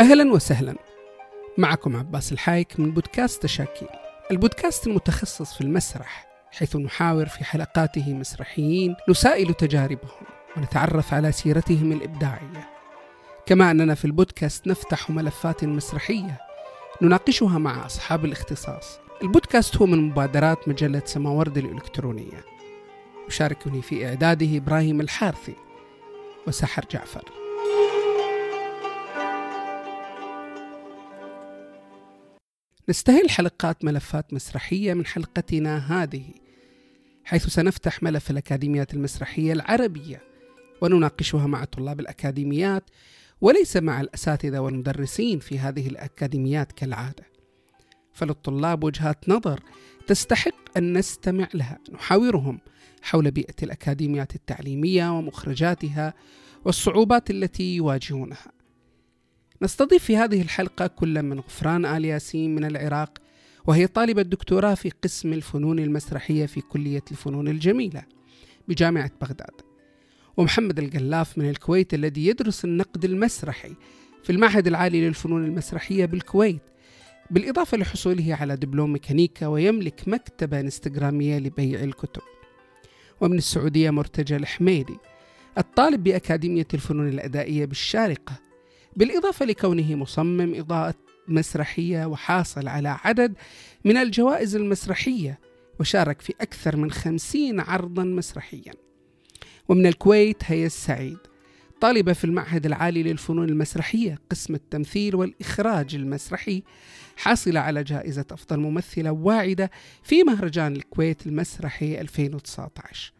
أهلا وسهلا. معكم عباس الحايك من بودكاست تشاكيل البودكاست المتخصص في المسرح حيث نحاور في حلقاته مسرحيين نسائل تجاربهم ونتعرف على سيرتهم الإبداعية. كما أننا في البودكاست نفتح ملفات مسرحية نناقشها مع أصحاب الاختصاص. البودكاست هو من مبادرات مجلة سماورد الإلكترونية. يشاركني في إعداده إبراهيم الحارثي. وسحر جعفر. نستهل حلقات ملفات مسرحية من حلقتنا هذه حيث سنفتح ملف الأكاديميات المسرحية العربية ونناقشها مع طلاب الأكاديميات وليس مع الأساتذة والمدرسين في هذه الأكاديميات كالعادة. فللطلاب وجهات نظر تستحق أن نستمع لها. نحاورهم حول بيئة الأكاديميات التعليمية ومخرجاتها والصعوبات التي يواجهونها. نستضيف في هذه الحلقة كل من غفران آل ياسين من العراق وهي طالبة دكتوراه في قسم الفنون المسرحية في كلية الفنون الجميلة بجامعة بغداد. ومحمد القلاف من الكويت الذي يدرس النقد المسرحي في المعهد العالي للفنون المسرحية بالكويت بالإضافة لحصوله على دبلوم ميكانيكا ويملك مكتبة انستغرامية لبيع الكتب. ومن السعودية مرتجى الحميدي الطالب بأكاديمية الفنون الأدائية بالشارقة بالإضافة لكونه مصمم إضاءة مسرحية وحاصل على عدد من الجوائز المسرحية وشارك في أكثر من خمسين عرضا مسرحيا. ومن الكويت هي السعيد طالبة في المعهد العالي للفنون المسرحية قسم التمثيل والإخراج المسرحي حاصلة على جائزة أفضل ممثلة واعدة في مهرجان الكويت المسرحي 2019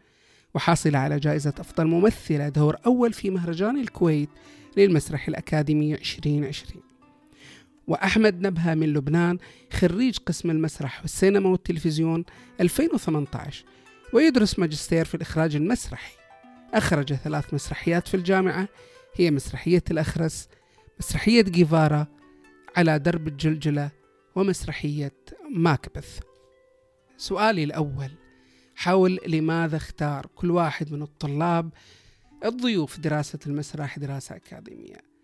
وحاصلة على جائزة أفضل ممثلة دور أول في مهرجان الكويت للمسرح الأكاديمي 2020 وأحمد نبهة من لبنان خريج قسم المسرح والسينما والتلفزيون 2018 ويدرس ماجستير في الإخراج المسرحي. أخرج ثلاث مسرحيات في الجامعة هي مسرحية الأخرس مسرحية جيفارا على درب الجلجلة ومسرحية ماكبث. سؤالي الأول حول لماذا اختار كل واحد من الطلاب الضيوف دراسة المسرح دراسة أكاديمية.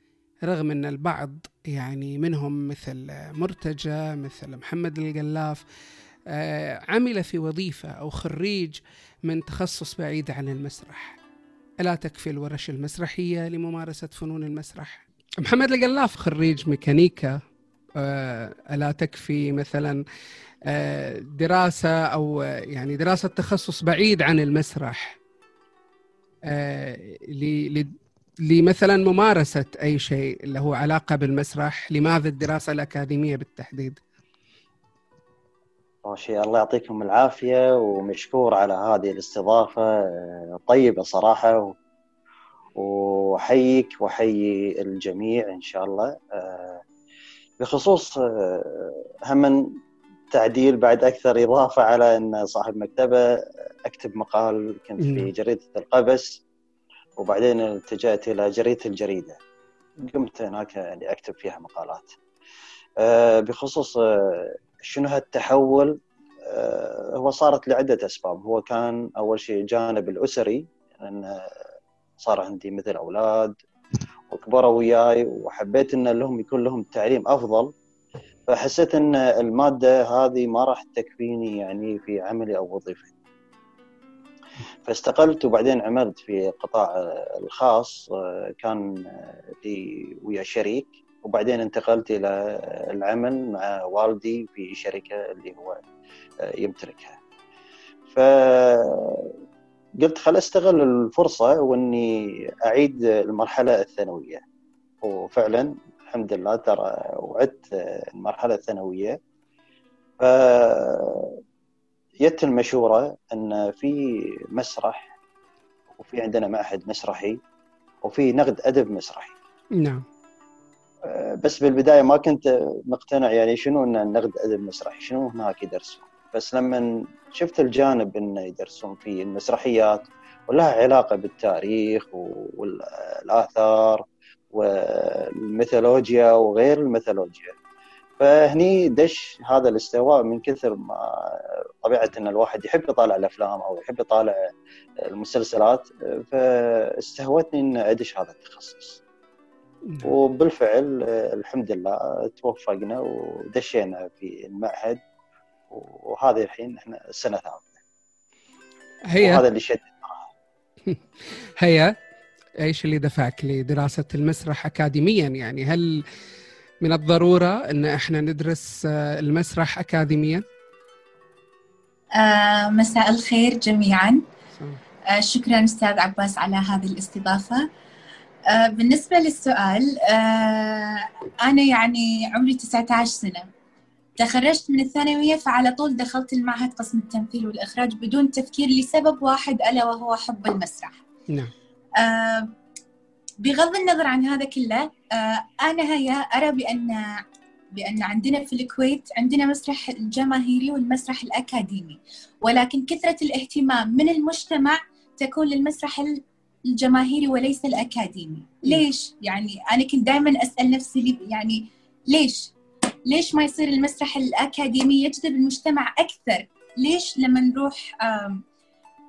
رغم أن البعض يعني منهم مثل مرتجى مثل محمد القلاف آه، عمل في وظيفة أو خريج من تخصص بعيد عن المسرح. ألا تكفي الورش المسرحية لممارسة فنون المسرح؟ محمد القلاف خريج ميكانيكا آه، ألا تكفي مثلا آه، دراسة أو يعني دراسة تخصص بعيد عن المسرح. لمثلا ممارسة أي شيء له علاقة بالمسرح لماذا الدراسة الأكاديمية بالتحديد؟ ماشي الله يعطيكم العافية ومشكور على هذه الاستضافة آه، طيبة صراحة وحيك وحيي الجميع إن شاء الله آه، بخصوص آه، هم تعديل بعد أكثر إضافة على أن صاحب مكتبة أكتب مقال كنت في جريدة القبس وبعدين اتجهت إلى جريدة الجريدة. قمت هناك يعني أكتب فيها مقالات. بخصوص شنو هالتحول؟ آه، هو صارت لعدة أسباب. هو كان أول شيء الجانب الأسري أن صار عندي مثل أولاد وكبروا وياي وحبيت أن لهم يكون لهم تعليم أفضل. فحسيت أن المادة هذه ما راح تكفيني يعني في عملي أو وظيفتي. فاستقلت وبعدين عملت في القطاع الخاص كان لي ويا شريك وبعدين انتقلت إلى العمل مع والدي في شركة اللي هو يمتلكها. ف قلت خل أستغل الفرصة وإني أعيد المرحلة الثانوية. وفعلا الحمد لله ترى وعدت المرحلة الثانوية. ف جت المشورة إن في مسرح وفي عندنا معهد مسرحي وفي نقد أدب مسرحي. نعم. بس بالبداية ما كنت مقتنع يعني شنو إن النقد أدب مسرحي شنو هناك يدرسون. بس لما شفت الجانب انه يدرسون في المسرحيات ولها علاقة بالتاريخ والآثار والميثولوجيا وغير الميثولوجيا. فهني دش هذا الاستواء من كثر ما طبيعة إن الواحد يحب يطالع الأفلام أو يحب يطالع المسلسلات فاستهوتني إن أدش هذا التخصص. نعم. وبالفعل الحمد لله توفقنا ودشينا في المعهد وهذه الحين إحنا السنة الثالثه هي وهذا اللي شد هي إيش اللي دفعك لدراسة المسرح اكاديميا؟ يعني هل من الضرورة إن إحنا ندرس المسرح اكاديميا؟ آه مساء الخير جميعا. آه شكرا أستاذ عباس على هذه الاستضافة. آه بالنسبة للسؤال آه أنا يعني عمري 19 سنة. تخرجت من الثانوية فعلى طول دخلت المعهد قسم التمثيل والإخراج بدون تفكير لسبب واحد ألا وهو حب المسرح. نعم. آه بغض النظر عن هذا كله آه أنا هيا أرى بان بأن عندنا في الكويت عندنا مسرح الجماهيري والمسرح الأكاديمي ولكن كثرة الاهتمام من المجتمع تكون للمسرح الجماهيري وليس الأكاديمي ليش؟ يعني أنا كنت دائما أسأل نفسي يعني ليش؟ ليش ما يصير المسرح الأكاديمي يجذب المجتمع أكثر؟ ليش لما نروح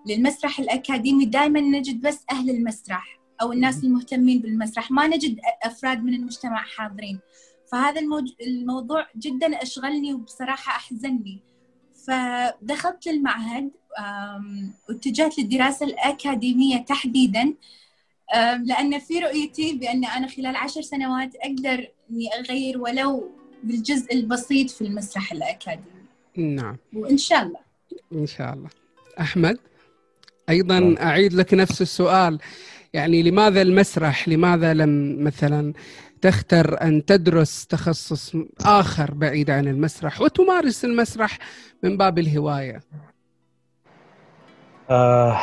للمسرح الأكاديمي دائما نجد بس أهل المسرح أو الناس المهتمين بالمسرح. ما نجد أفراد من المجتمع حاضرين. فهذا الموج... الموضوع جدا أشغلني وبصراحة أحزنني. فدخلت للمعهد واتجهت للدراسة الأكاديمية تحديدا لأن في رؤيتي بأن أنا خلال عشر سنوات أقدر أني أغير ولو بالجزء البسيط في المسرح الأكاديمي. نعم. وإن شاء الله. إن شاء الله. أحمد؟ أيضا نعم. أعيد لك نفس السؤال. يعني لماذا المسرح؟ لماذا لم مثلا تختر أن تدرس تخصص آخر بعيد عن المسرح وتمارس المسرح من باب الهواية؟ آه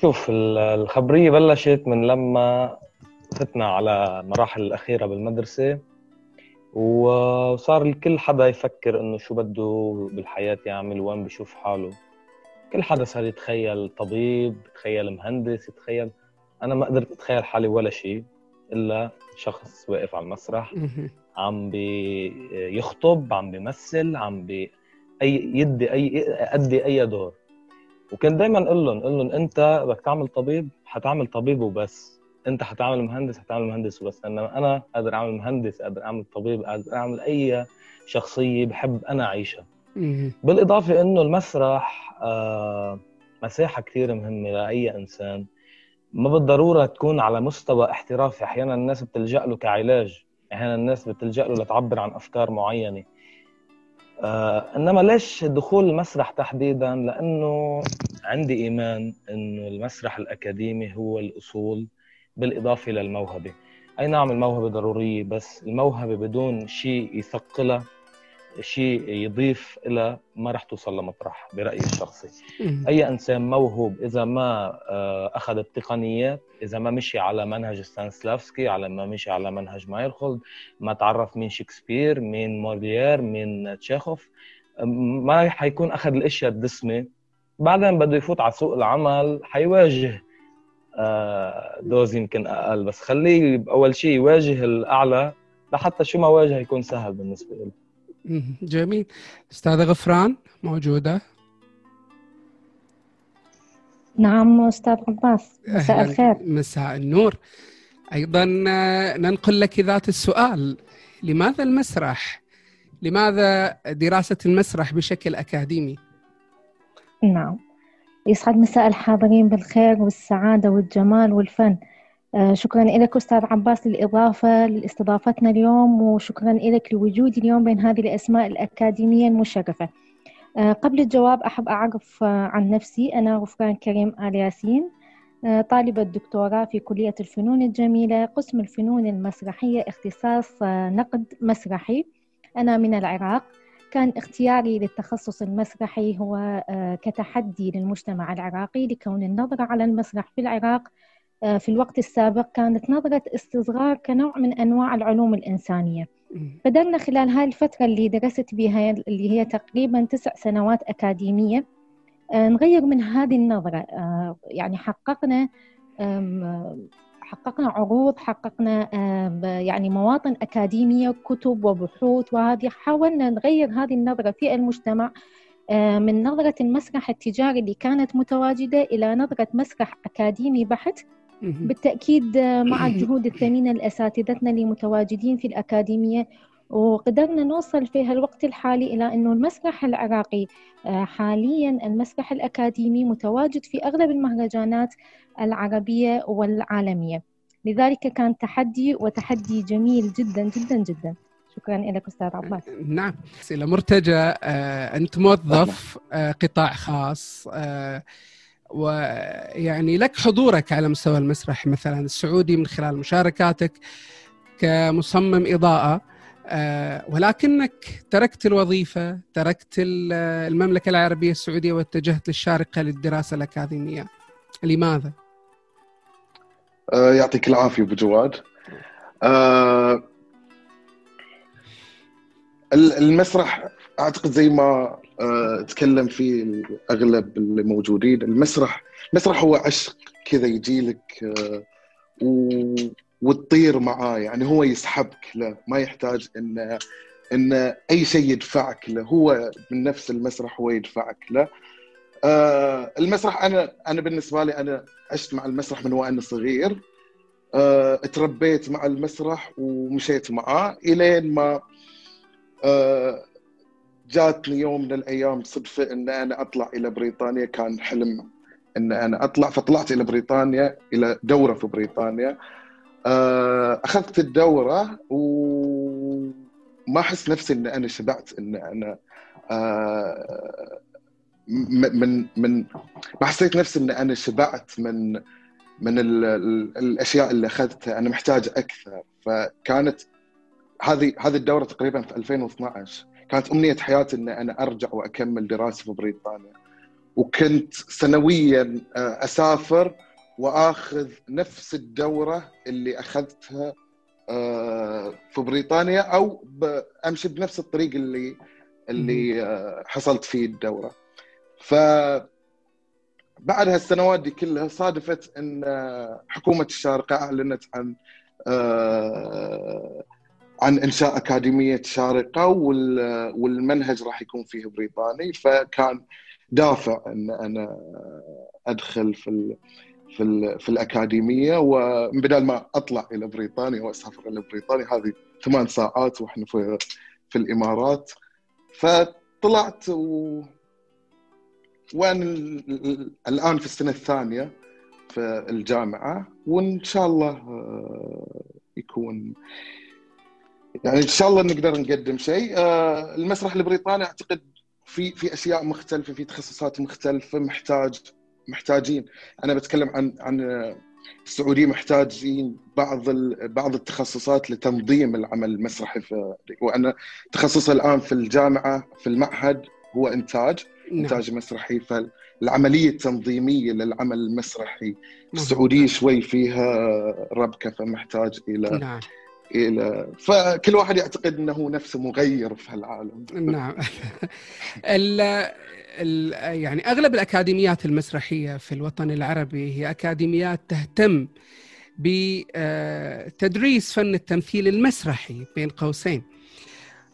شوف الخبرية بلشت من لما فتنا على مراحل الأخيرة بالمدرسة وصار الكل حدا يفكر إنه شو بده بالحياة يعمل وين بشوف حاله. كل حدا صار يتخيل طبيب يتخيل مهندس يتخيل أنا ما قدرت أتخيل حالي ولا شيء إلا شخص واقف على المسرح عم بيخطب عم بيمثل عم بي أي يدي أي ادي أي دور. وكنت دائما أقول لهم أقول لهم أنت بدك تعمل طبيب حتعمل طبيب وبس. أنت حتعمل مهندس حتعمل مهندس وبس. إنما أنا قادر أعمل مهندس قادر أعمل طبيب قادر أعمل أي شخصية بحب أنا أعيشها. بالإضافة إنه المسرح آه مساحة كثير مهمة لأي إنسان. ما بالضرورة تكون على مستوى احترافي. أحيانا الناس بتلجأ له كعلاج. أحيانا الناس بتلجأ له لتعبر عن أفكار معينة. آه إنما ليش دخول المسرح تحديدا؟ لأنه عندي إيمان إنه المسرح الأكاديمي هو الأصول بالإضافة للموهبة. أي نعم الموهبة ضرورية بس الموهبة بدون شيء يثقلها شيء يضيف إلى ما رح توصل لمطرح برأيي الشخصي. أي إنسان موهوب إذا ما آه، أخذ التقنيات إذا ما مشي على منهج ستانسلافسكي على ما مشي على منهج مايرخولد ما تعرف مين شكسبير مين موليير مين تشيخوف ما حيكون أخذ الأشياء الدسمة. بعدين بده يفوت على سوق العمل حيواجه آه، دوز يمكن أقل. بس خليه أول شيء يواجه الأعلى لحتى شو ما واجه يكون سهل بالنسبة له جميل. أستاذة غفران موجودة؟ نعم أستاذ عباس. مساء الخير. مساء النور. أيضا آه، ننقل لك ذات السؤال. لماذا المسرح؟ لماذا دراسة المسرح بشكل أكاديمي؟ نعم. يسعد مساء الحاضرين بالخير والسعادة والجمال والفن. شكرا لك أستاذ عباس للإضافة لاستضافتنا اليوم وشكرا لك لوجودي اليوم بين هذه الأسماء الأكاديمية المشرفة. آه، قبل الجواب أحب أعرف آه، عن نفسي. أنا غفران كريم آل ياسين طالبة دكتوراه في كلية الفنون الجميلة قسم الفنون المسرحية اختصاص نقد مسرحي. أنا من العراق. كان اختياري للتخصص المسرحي هو كتحدي للمجتمع العراقي لكون النظرة على المسرح في العراق آه، في الوقت السابق كانت نظرة استصغار كنوع من أنواع العلوم الإنسانية. بدلنا خلال هاي الفترة اللي درست بها اللي هي تقريبا تسع سنوات أكاديمية آه، نغير من هذه النظرة. آه، يعني حققنا حققنا عروض حققنا يعني مواطن أكاديمية كتب وبحوث وهذه. حاولنا نغير هذه النظرة في المجتمع من نظرة المسرح التجاري اللي كانت متواجدة إلى نظرة مسرح أكاديمي بحت. بالتأكيد مع الجهود الثمينة لأساتذتنا اللي متواجدين في الأكاديمية وقدرنا نوصل في هالوقت الحالي إلى أنه المسرح العراقي آه، حاليا المسرح الأكاديمي متواجد في أغلب المهرجانات العربية والعالمية. لذلك كان تحدي وتحدي جميل جدا جدا جدا. شكرا لك أستاذ عباس. نعم. أسئلة مرتجى آه، أنت موظف آه، قطاع خاص ويعني لك حضورك على مستوى المسرح مثلا السعودي من خلال مشاركاتك كمصمم إضاءة. آه، ولكنك تركت الوظيفة تركت المملكة العربية السعودية واتجهت للشارقة للدراسة الأكاديمية. لماذا؟ آه، يعطيك العافية أبو جواد. آه، المسرح أعتقد زي ما تكلم فيه أغلب الموجودين المسرح المسرح هو عشق كذا يجي لك وتطير معاه. يعني هو يسحبك له ما يحتاج إن إن أي شيء يدفعك له. هو من نفس المسرح هو يدفعك له. آه المسرح أنا أنا بالنسبة لي أنا عشت مع المسرح من وأنا صغير. آه تربيت مع المسرح ومشيت معاه إلين ما آه جاتني يوم من الأيام صدفة إن أنا أطلع إلى بريطانيا. كان حلم إن أنا أطلع فطلعت إلى بريطانيا إلى دورة في بريطانيا. آه، أخذت الدورة وما احس نفسي إن أنا شبعت إن أنا آه، من من ما حسيت نفسي إن أنا شبعت من من ال ال الأشياء اللي أخذتها. أنا محتاج أكثر. فكانت هذه هذه الدورة تقريبا في 2012 كانت أمنية حياتي ان أنا أرجع وأكمل دراسة في بريطانيا. وكنت سنويا آه، أسافر وأخذ نفس الدورة اللي أخذتها آه، في بريطانيا أو أمشي بنفس الطريق اللي اللي آه، حصلت فيه الدورة. ف بعد هالسنوات دي كلها صادفت إن حكومة الشارقة أعلنت عن عن إنشاء أكاديمية شارقه والمنهج راح يكون فيه بريطاني فكان دافع إن أنا أدخل في في في الأكاديمية وبدال ما أطلع إلى بريطانيا وأسافر إلى بريطانيا هذه ثمان ساعات وإحنا في في الإمارات. فطلعت و... وأنا الآن في السنة الثانية في الجامعة وإن شاء الله آه، يكون يعني إن شاء الله نقدر نقدم شيء آه، المسرح البريطاني أعتقد في في أشياء مختلفة في تخصصات مختلفة محتاج محتاجين أنا بتكلم عن عن السعودية محتاجين بعض بعض التخصصات لتنظيم العمل المسرحي في وأنا تخصصي الآن في الجامعة في المعهد هو إنتاج نعم. إنتاج مسرحي فالعملية التنظيمية للعمل المسرحي. السعودية شوي فيها ربكة فمحتاج إلى نعم. إلى فكل واحد يعتقد إنه نفسه مغير في هالعالم. نعم. يعني أغلب الأكاديميات المسرحية في الوطن العربي هي أكاديميات تهتم بتدريس فن التمثيل المسرحي بين قوسين.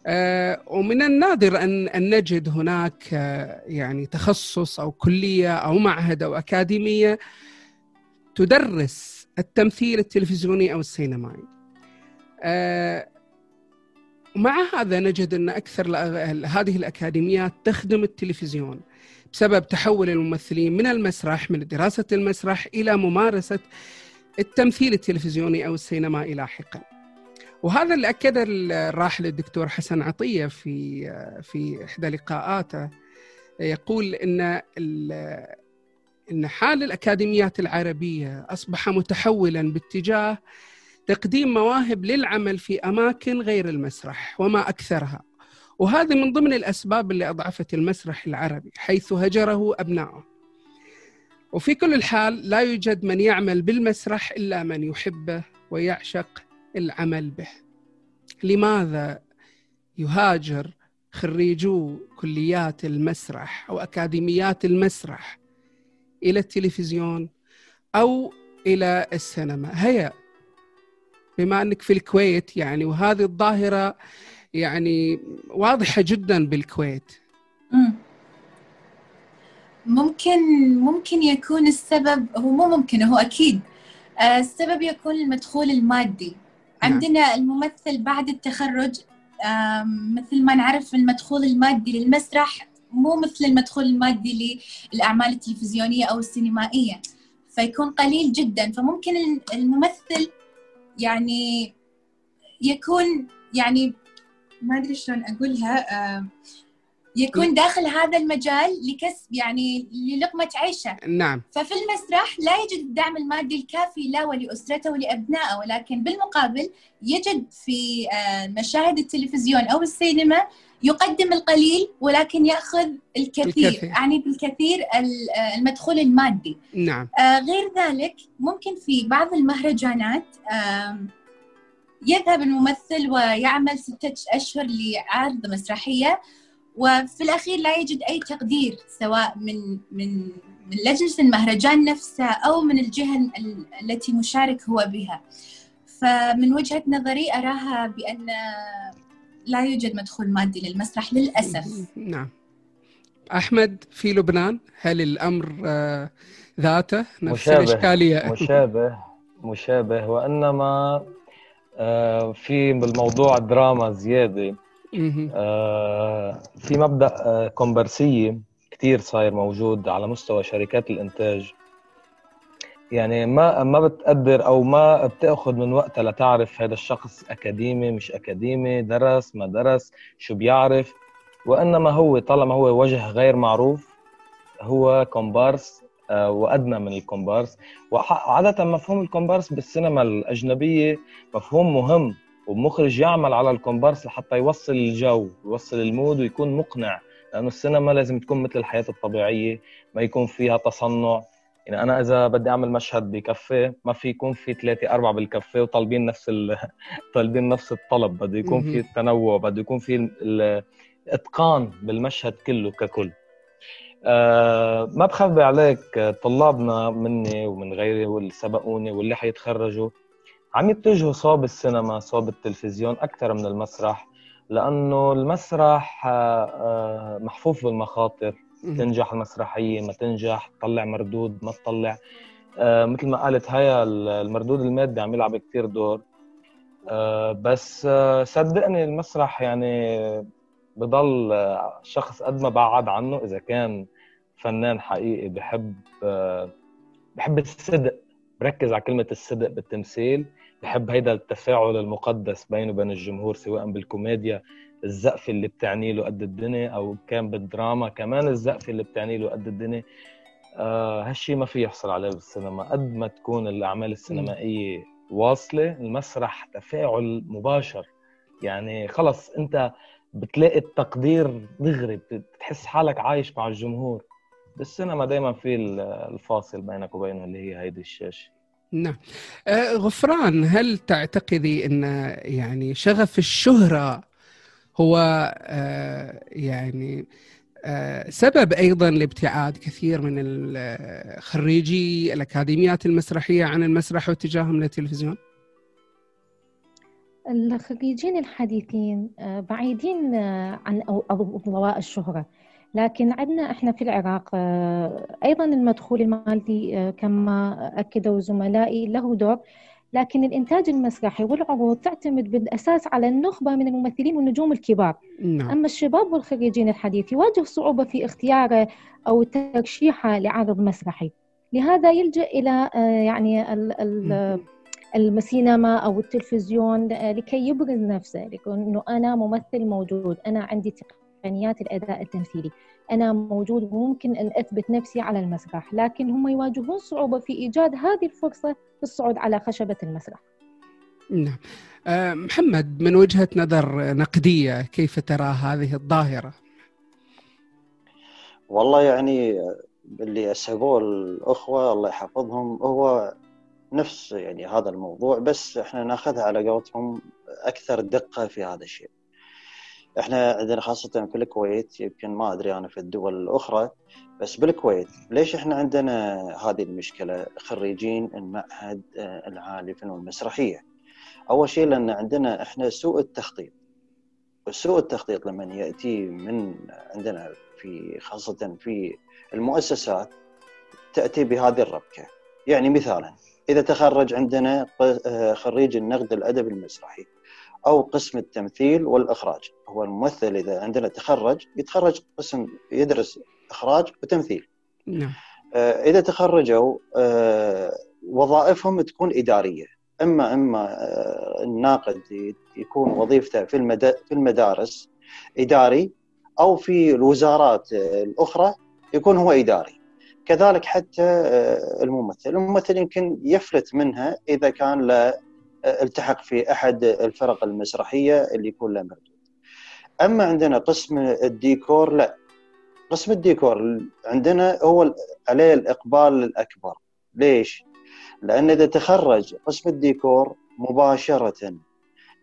آه، ومن النادر ان أن نجد هناك آه، يعني تخصص أو كلية أو معهد أو أكاديمية تدرس التمثيل التلفزيوني أو السينمائي. آه، ومع هذا نجد أن أكثر هذه الاكاديميات تخدم التلفزيون بسبب تحول الممثلين من المسرح من دراسة المسرح إلى ممارسة التمثيل التلفزيوني أو السينمائي لاحقا. وهذا اللي اكده الراحل الدكتور حسن عطية في في إحدى لقاءاته يقول إن إن حال الأكاديميات العربية أصبح متحولا باتجاه تقديم مواهب للعمل في أماكن غير المسرح وما أكثرها. وهذه من ضمن الأسباب اللي أضعفت المسرح العربي حيث هجره ابنائه وفي كل الحال لا يوجد من يعمل بالمسرح إلا من يحبه ويعشق العمل به. لماذا يهاجر خريجو كليات المسرح أو أكاديميات المسرح إلى التلفزيون أو إلى السينما؟ هي بما أنك في الكويت يعني وهذه الظاهرة يعني واضحة جدا بالكويت. ممكن ممكن يكون السبب هو مو ممكن هو أكيد. آه، السبب يكون المدخول المادي. نعم. عندنا الممثل بعد التخرج مثل ما نعرف المدخول المادي للمسرح مو مثل المدخول المادي للأعمال التلفزيونية أو السينمائية. فيكون قليل جدا. فممكن الممثل يعني يكون يعني ما أدري شلون أقولها آم، يكون داخل هذا المجال لكسب يعني للقمة عيشه. نعم. ففي المسرح لا يجد الدعم المادي الكافي له ولأسرته ولأبنائه ولكن بالمقابل يجد في آه، مشاهد التلفزيون أو السينما يقدم القليل ولكن يأخذ الكثير الكثير. يعني بالكثير ال- المدخول المادي. نعم. آه، غير ذلك ممكن في بعض المهرجانات يذهب الممثل ويعمل ستة أشهر لعرض مسرحية وفي الأخير لا يجد أي تقدير سواء من من من لجنة المهرجان نفسها أو من الجهة ال- التي مشارك هو بها. فمن وجهة نظري أراها بأن لا يوجد مدخول مادي للمسرح للأسف. نعم. أحمد في لبنان هل الأمر آه، ذاته؟ نفس مشابه. الإشكالية. مشابه مشابه وإنما آه، في بالموضوع دراما زيادة. مهم. آه، في مبدأ آه، كومبرسية كثير صاير موجود على مستوى شركات الإنتاج. يعني ما ما بتقدر أو ما بتأخذ من وقتها لتعرف هذا الشخص أكاديمي مش أكاديمي درس ما درس شو بيعرف. وإنما هو طالما هو وجه غير معروف هو كومبارس آه، وأدنى من الكومبارس. وعاده مفهوم الكومبارس بالسينما الأجنبية مفهوم مهم ومخرج يعمل على الكومبارس لحتى يوصل الجو يوصل ال mood ويكون مقنع. لأنه السينما لازم تكون مثل الحياة الطبيعية ما يكون فيها تصنع. يعني أنا إذا بدي أعمل مشهد بكفيه ما في يكون في ثلاثة أربعة بالكفيه وطالبين نفس ال... طالبين نفس الطلب بده يكون في. التنوع بده يكون في ال- الاتقان بالمشهد كله ككل آه ما بخبي عليك طلابنا مني ومن غيري واللي سبقوني واللي حيتخرجوا عم يتجهوا صوب السينما صوب التلفزيون أكثر من المسرح لأنه المسرح آه، آه، محفوف بالمخاطر. تنجح المسرحية ما تنجح تطلع مردود ما تطلع. آه، مثل ما قالت هيا المردود المادي عم يلعب كتير دور. آه، بس آه، صدقني المسرح يعني بضل آه، شخص قد ما بعد عنه إذا كان فنان حقيقي بحب آه، بحب الصدق. بركز على كلمة الصدق بالتمثيل. بحب هيدا التفاعل المقدس بينه وبين الجمهور سواء بالكوميديا الزقفة اللي بتعني له قد الدنيا أو كان بالدراما كمان الزقفة اللي بتعني له قد الدنيا. آه هالشي ما في يحصل عليه بالسينما. قد ما تكون الأعمال السينمائية واصلة المسرح تفاعل مباشر. يعني خلص أنت بتلاقي التقدير دغري بتحس حالك عايش مع الجمهور. بالسينما دائما في الفاصل بينك وبينه اللي هي هيدي الشاشة. نعم. آه، غفران هل تعتقدي إن يعني شغف الشهرة هو آه، يعني آه، سبب أيضا لابتعاد كثير من خريجي الأكاديميات المسرحية عن المسرح واتجاههم للتلفزيون؟ الخريجين الحديثين آه، بعيدين عن أضواء الشهرة لكن عندنا إحنا في العراق أيضا المدخول المالي كما أكدوا زملائي له دور لكن الإنتاج المسرحي والعروض تعتمد بالأساس على النخبة من الممثلين والنجوم الكبار. نعم. أما الشباب والخريجين الحديث يواجه صعوبة في اختياره أو ترشيحه لعرض مسرحي. لهذا يلجأ إلى آه، يعني ال- ال- السينما أو التلفزيون آه، لكي يبرز نفسه انه أنا ممثل موجود أنا عندي تقنيات الأداء التمثيلي أنا موجود وممكن أن أثبت نفسي على المسرح لكن هم يواجهون صعوبة في إيجاد هذه الفرصة في الصعود على خشبة المسرح نعم آه، محمد من وجهة نظر نقدية كيف ترى هذه الظاهرة؟ والله يعني اللي اسهبوه الأخوة الله يحفظهم هو نفس يعني هذا الموضوع بس إحنا ناخذها على قولتهم أكثر دقة في هذا الشيء. إحنا عندنا خاصة في الكويت يمكن ما أدري أنا في الدول الأخرى بس بالكويت ليش إحنا عندنا هذه المشكلة خريجين المعهد آه، العالي للفنون المسرحية. أول شيء لأن عندنا إحنا سوء التخطيط. سوء التخطيط لما يأتي من عندنا في خاصة في المؤسسات تأتي بهذه الربكة. يعني مثالا إذا تخرج عندنا ق- خريج النقد الادبي المسرحي أو قسم التمثيل والإخراج. هو الممثل إذا عندنا تخرج يتخرج قسم يدرس إخراج وتمثيل. نعم. آه، إذا تخرجوا آه، وظائفهم تكون إدارية. إما إما آه، الناقد يكون وظيفته في في المدارس إداري أو في الوزارات الأخرى يكون هو إداري. كذلك حتى الممثل. الممثل يمكن يفلت منها إذا كان له التحق في أحد الفرق المسرحية اللي يكون له مردود. أما عندنا قسم الديكور لا. قسم الديكور عندنا هو عليه الإقبال الأكبر. ليش؟ لأن إذا تخرج قسم الديكور مباشرة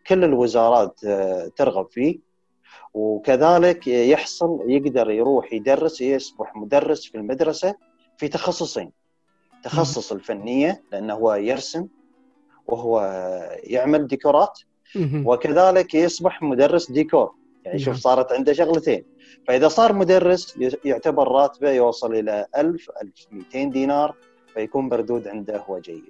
كل الوزارات آه، ترغب فيه وكذلك يحصل يقدر يروح يدرس يصبح مدرس في المدرسة في تخصصين. تخصص الفنية لأنه هو يرسم وهو يعمل ديكورات. وكذلك يصبح مدرس ديكور يعني شوف نعم. صارت عنده شغلتين فإذا صار مدرس يعتبر راتبه يوصل إلى 1000 1200 دينار فيكون مردود عنده هو جيد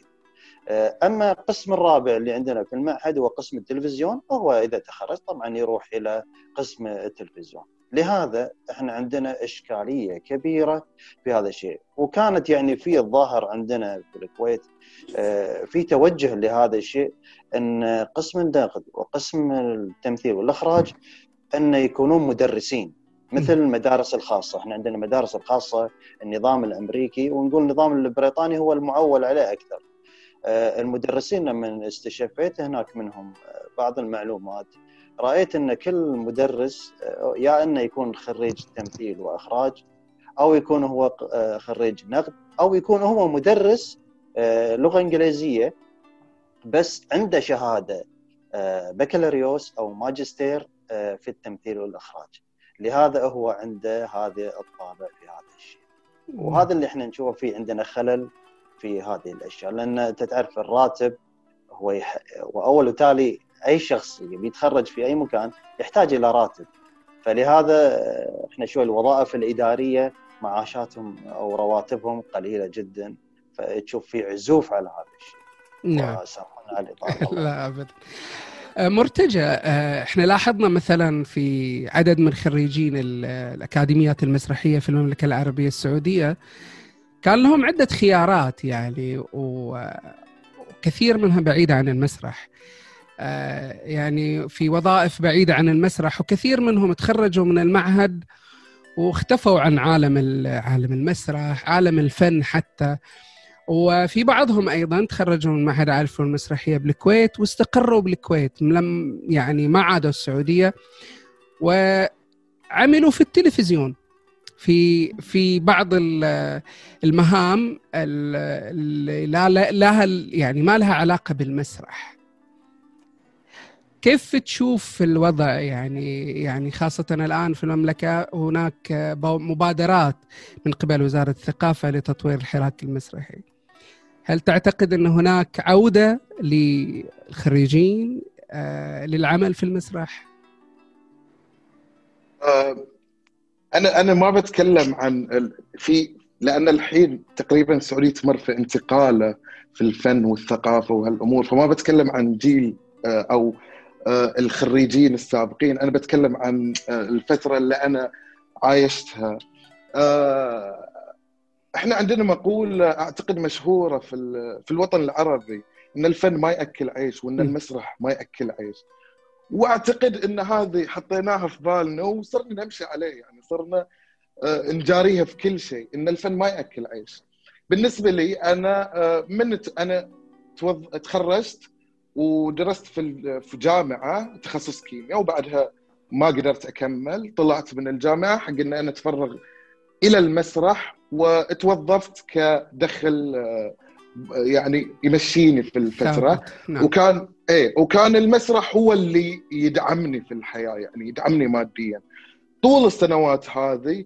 آه، أما القسم الرابع اللي عندنا في المعهد هو قسم التلفزيون وهو إذا تخرج طبعا يروح إلى قسم التلفزيون لهذا إحنا عندنا إشكالية كبيرة في هذا الشيء. وكانت يعني في الظاهر عندنا في الكويت آه، في توجه لهذا الشيء إن قسم النقد وقسم التمثيل والإخراج إن يكونون مدرسين. مثل المدارس الخاصة، إحنا عندنا المدارس الخاصة النظام الأمريكي ونقول النظام البريطاني هو المعول عليه أكثر. آه، المدرسين لما استشفيت هناك منهم آه، بعض المعلومات رأيت إن كل مدرس آه، يا إنه يكون خريج تمثيل وإخراج أو يكون هو آه، خريج نقد أو يكون هو مدرس آه، لغة إنجليزية بس عنده شهادة بكالوريوس أو ماجستير في التمثيل والإخراج. لهذا هو عنده هذا الطابع في هذا الشيء. وهذا اللي إحنا نشوفه فيه عندنا خلل في هذه الأشياء. لأن أنت تعرف الراتب هو يح... وأول وتالي أي شخص يبي يتخرج في أي مكان يحتاج إلى راتب. فلهذا إحنا شوي الوظائف الإدارية معاشاتهم أو رواتبهم قليلة جدا فتشوف في عزوف على هذا الشيء. نعم. على لا ابدا آه، مرتجى آه، إحنا لاحظنا مثلا في عدد من خريجين ال- الأكاديميات المسرحية في المملكة العربية السعودية كان لهم عدة خيارات يعني وكثير منها بعيده عن المسرح. يعني في وظائف بعيدة عن المسرح وكثير منهم تخرجوا من المعهد واختفوا عن عالم ال- عالم المسرح عالم الفن حتى. وفي بعضهم أيضا تخرجوا من معهد عالي الفنون المسرحية بالكويت واستقروا بالكويت لم يعني ما عادوا السعودية. وعملوا في التلفزيون في في بعض ال- المهام اللي لا- لها يعني ما لها علاقة بالمسرح. كيف تشوف الوضع يعني يعني خاصة الآن في المملكة هناك مبادرات من قبل وزارة الثقافة لتطوير الحراك المسرحي هل تعتقد أن هناك عودة للخريجين آه، للعمل في المسرح؟ آه، أنا أنا ما بتكلم عن. في لأن الحين تقريبا السعوديه تمر في انتقالة في الفن والثقافة وهالأمور فما بتكلم عن جيل آه، آه، الخريجين السابقين. أنا بتكلم عن آه، الفترة اللي أنا عايشتها. آه، إحنا عندنا مقوله أعتقد مشهورة في في الوطن العربي إن الفن ما يأكل عيش وإن. المسرح ما يأكل عيش. وأعتقد إن هذه حطيناها في بالنا وصرنا نمشي عليه. يعني صرنا آه، نجاريها في كل شيء إن الفن ما يأكل عيش. بالنسبة لي أنا آه، من أنا تخرجت ودرست في في جامعة تخصص كيمياء وبعدها ما قدرت أكمل طلعت من الجامعة حق ان أنا أتفرغ إلى المسرح وتوظفت كدخل آه، يعني يمشيني في الفترة. نعم. وكان إيه وكان المسرح هو اللي يدعمني في الحياة يعني يدعمني ماديا طول السنوات هذه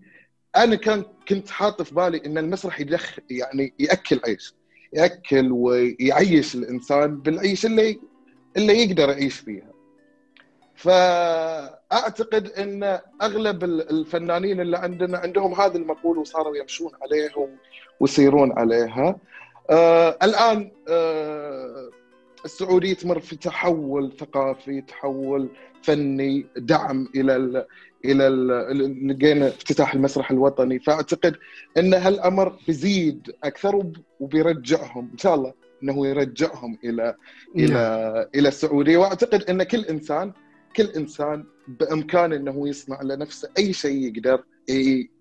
أنا كان كنت حاط في بالي إن المسرح يدخل يعني يأكل عيش ياكل ويعيش الإنسان بالعيش اللي اللي يقدر يعيش فيها. فأعتقد إن أغلب ال- الفنانين اللي عندنا عندهم هذه المقوله وصاروا يمشون عليها ويسيرون عليها. آه الآن آه السعودية تمر في تحول ثقافي تحول فني دعم إلى ال إلى ال- لقينا افتتاح المسرح الوطني. فأعتقد إن هالأمر بيزيد أكثر وب- وبيرجعهم إن شاء الله إنه يرجعهم إلى نعم. إلى إلى السعودية. وأعتقد إن كل انسان كل إنسان بإمكانه إنه يصنع لنفسه أي شيء يقدر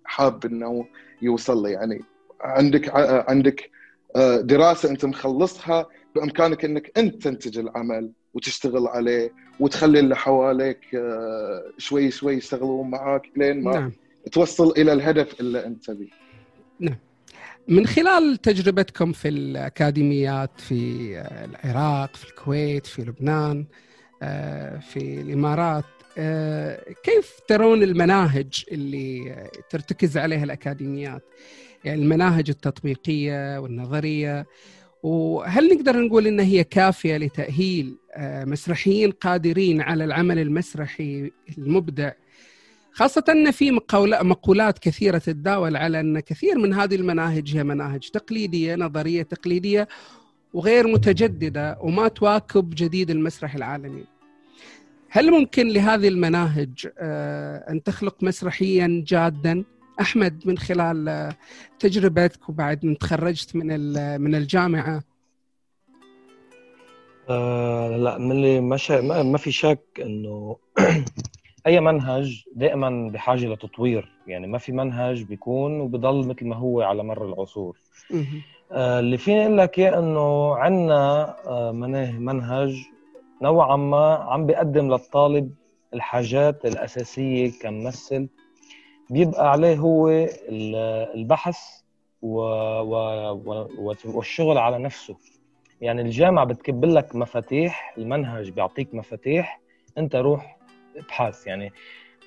حاب إنه يوصل له. يعني عندك عندك آه، دراسة أنت مخلصها بإمكانك إنك أنت تنتج العمل وتشتغل عليه وتخلي اللي حواليك آه، شوي شوي يشتغلون معاك لين ما نعم. توصل إلى الهدف اللي أنت تبيه. من خلال تجربتكم في الأكاديميات في العراق في الكويت في لبنان آه، في الإمارات آه، كيف ترون المناهج اللي ترتكز عليها الأكاديميات؟ يعني المناهج التطبيقية والنظرية وهل نقدر نقول إن هي كافية لتأهيل آه، مسرحيين قادرين على العمل المسرحي المبدع خاصة أن في مقولات كثيرة تتداول على أن كثير من هذه المناهج هي مناهج تقليدية نظرية تقليدية وغير متجددة وما تواكب جديد المسرح العالمي هل ممكن لهذه المناهج آه، أن تخلق مسرحيا جادا؟ أحمد من خلال تجربتك وبعد ما تخرجت من من الجامعة. آه لا من اللي ما, شا... ما ما في شك إنه أي منهج دائما بحاجة لتطوير. يعني ما في منهج بيكون وبضل مثل ما هو على مر العصور. آه اللي فيني أقول لك اياه إنه عندنا آه منهج نوعا ما عم بيقدم للطالب الحاجات الأساسية كممثل. بيبقى عليه هو ال- البحث و... و... والشغل على نفسه. يعني الجامعة بتكب لك مفاتيح المنهج بيعطيك مفاتيح انت روح ابحث. يعني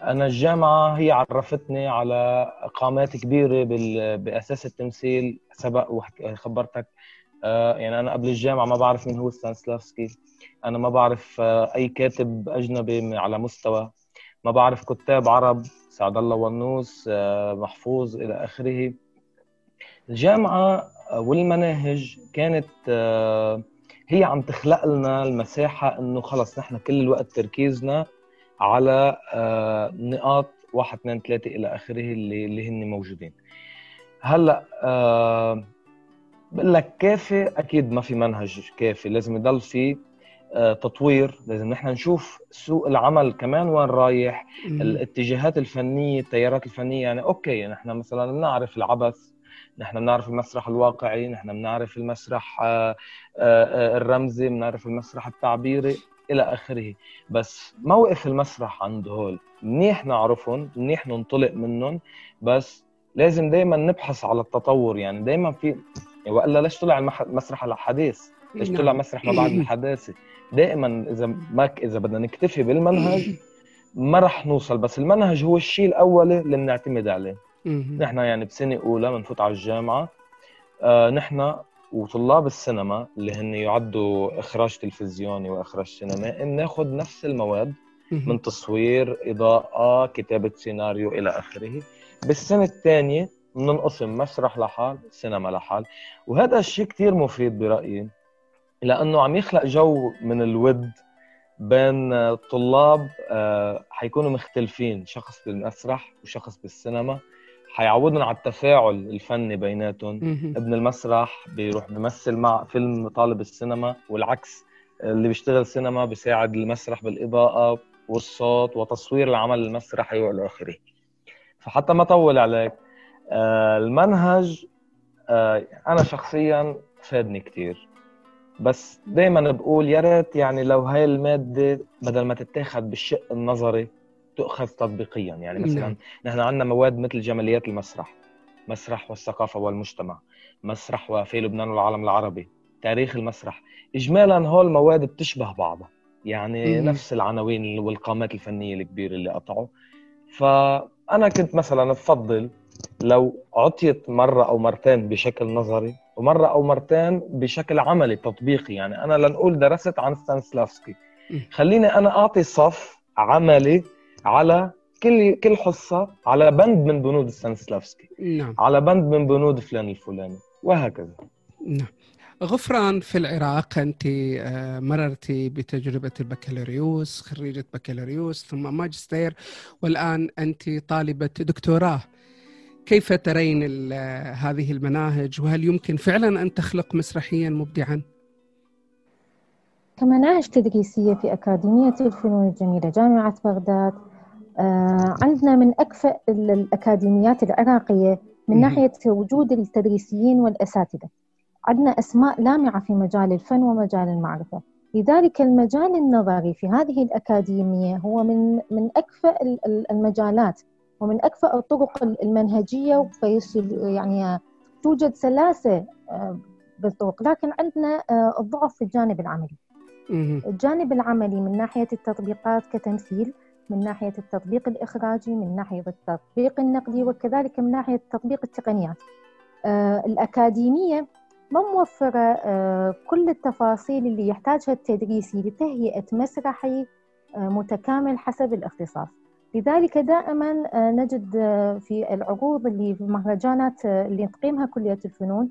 أنا الجامعة هي عرفتني على قامات كبيرة بال... بأساس التمثيل سبق وخبرتك آه يعني أنا قبل الجامعة ما بعرف مين هو ستانسلافسكي. أنا ما بعرف آه أي كاتب أجنبي على مستوى. ما بعرف كتاب عرب. سعد الله ونوس آه محفوظ إلى آخره الجامعة والمناهج كانت آه، هي عم تخلق لنا المساحة إنه خلص نحن كل الوقت تركيزنا على آه، نقاط واحد اثنين ثلاثة إلى آخره اللي اللي هن موجودين. هلأ بقول لك كافي أكيد ما في منهج كافي لازم يضل في تطوير. لازم نحن نشوف سوق العمل كمان وين رايح. الاتجاهات الفنية التيارات الفنية. يعني okay نحن مثلا بنعرف العبث نحن بنعرف المسرح الواقعي نحن بنعرف المسرح آه، آه، الرمزي بنعرف المسرح التعبيري إلى آخره. بس ما وقف المسرح عند هول منيح نعرفهم منيح ننطلق منهم. بس لازم دائما نبحث على التطور. يعني دائما في وإلا ليش طلع المسرح الحديث؟ ليش طلع نعم. مسرح ما بعد الحداثة؟ دائما إذا ما إذا بدنا نكتفي بالمنهج ما رح نوصل بس المنهج هو الشيء الأولي اللي بنعتمد عليه. نحن يعني بسنة أولى بنفوت على الجامعة آه نحن وطلاب السينما اللي هن يعدوا إخراج تلفزيوني وإخراج سينمائي بناخذ نفس المواد. من تصوير إضاءة كتابة سيناريو إلى آخره بالسنة الثانية بننقسم مسرح لحال سينما لحال وهذا الشيء كتير مفيد برأيي لأنه عم يخلق جو من الود بين طلاب آه، حيكونوا مختلفين شخص بالمسرح وشخص بالسينما. حيعودهم على التفاعل الفني بيناتهم. ابن المسرح بيروح بيمثل مع فيلم طالب السينما والعكس اللي بيشتغل سينما بيساعد المسرح بالإضاءة والصوت وتصوير العمل المسرحي والى اخره فحتى ما اطول عليك آه، المنهج آه، أنا شخصيا فادني كثير بس دائما بقول يا ريت يعني لو هاي المادة بدل ما تتاخذ بالشق النظري تؤخذ تطبيقيا يعني مثلا نعم. نحن عندنا مواد مثل جماليات المسرح مسرح والثقافة والمجتمع مسرح وفي لبنان والعالم العربي تاريخ المسرح اجمالا هول المواد بتشبه بعضها يعني مم. نفس العناوين والقامات الفنية الكبيرة اللي قطعوا فأنا كنت مثلا بفضل لو عطيت مرة أو مرتين بشكل نظري ومرة أو مرتين بشكل عملي تطبيقي. يعني أنا لنقول درست عن ستانسلافسكي. خليني أنا أعطي صف عملي على كل كل حصة على بند من بنود ستانسلافسكي. نعم. على بند من بنود فلان الفلاني وهكذا. نعم. غفران في العراق أنت آه، مررت بتجربة البكالوريوس خريجة بكالوريوس ثم ماجستير والآن أنت طالبة دكتوراه. كيف ترين هذه المناهج؟ وهل يمكن فعلا أن تخلق مسرحيا مبدعا؟ كمناهج تدريسية في أكاديمية الفنون الجميلة جامعة بغداد آه، عندنا من أكفأ الأكاديميات العراقية من ناحية وجود التدريسيين والأساتذة. عندنا أسماء لامعة في مجال الفن ومجال المعرفة. لذلك المجال النظري في هذه الأكاديمية هو من من أكفأ المجالات ومن أكفأ الطرق المنهجية يعني توجد سلاسة آه، بالطرق. لكن عندنا آه، الضعف في الجانب العملي. الجانب العملي من ناحية التطبيقات كتمثيل من ناحية التطبيق الإخراجي من ناحية التطبيق النقدي وكذلك من ناحية تطبيق التقنيات. آه، الأكاديمية ما موفرة كل التفاصيل اللي يحتاجها التدريسي لتهيئة مسرحي متكامل حسب الاختصاص. لذلك دائما نجد في العروض اللي في المهرجانات اللي تقيمها كلية الفنون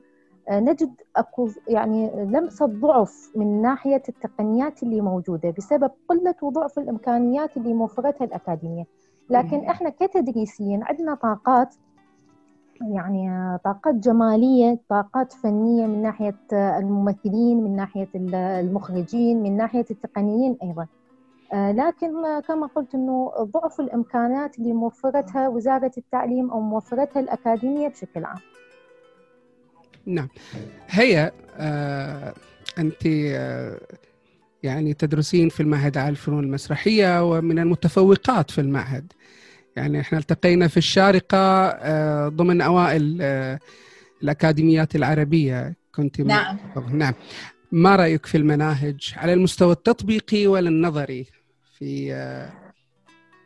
نجد أكو يعني لمسه ضعف من ناحية التقنيات اللي موجودة بسبب قلة وضعف الإمكانيات اللي موفرتها الأكاديمية. لكن إحنا كتدريسيين عندنا طاقات يعني طاقات جمالية طاقات فنية من ناحية الممثلين من ناحية المخرجين من ناحية التقنيين أيضا. آه، لكن كما قلت إنه ضعف الإمكانات اللي موفرتها وزاره التعليم أو موفرتها الأكاديمية بشكل عام. نعم. هي آه أنت آه يعني تدرسين في المعهد العالي للفنون المسرحية ومن المتفوقات في المعهد. يعني إحنا التقينا في الشارقة آه ضمن أوائل آه الأكاديميات العربية. كنت نعم. نعم. ما رأيك في المناهج؟ على المستوى التطبيقي ولا النظري؟ في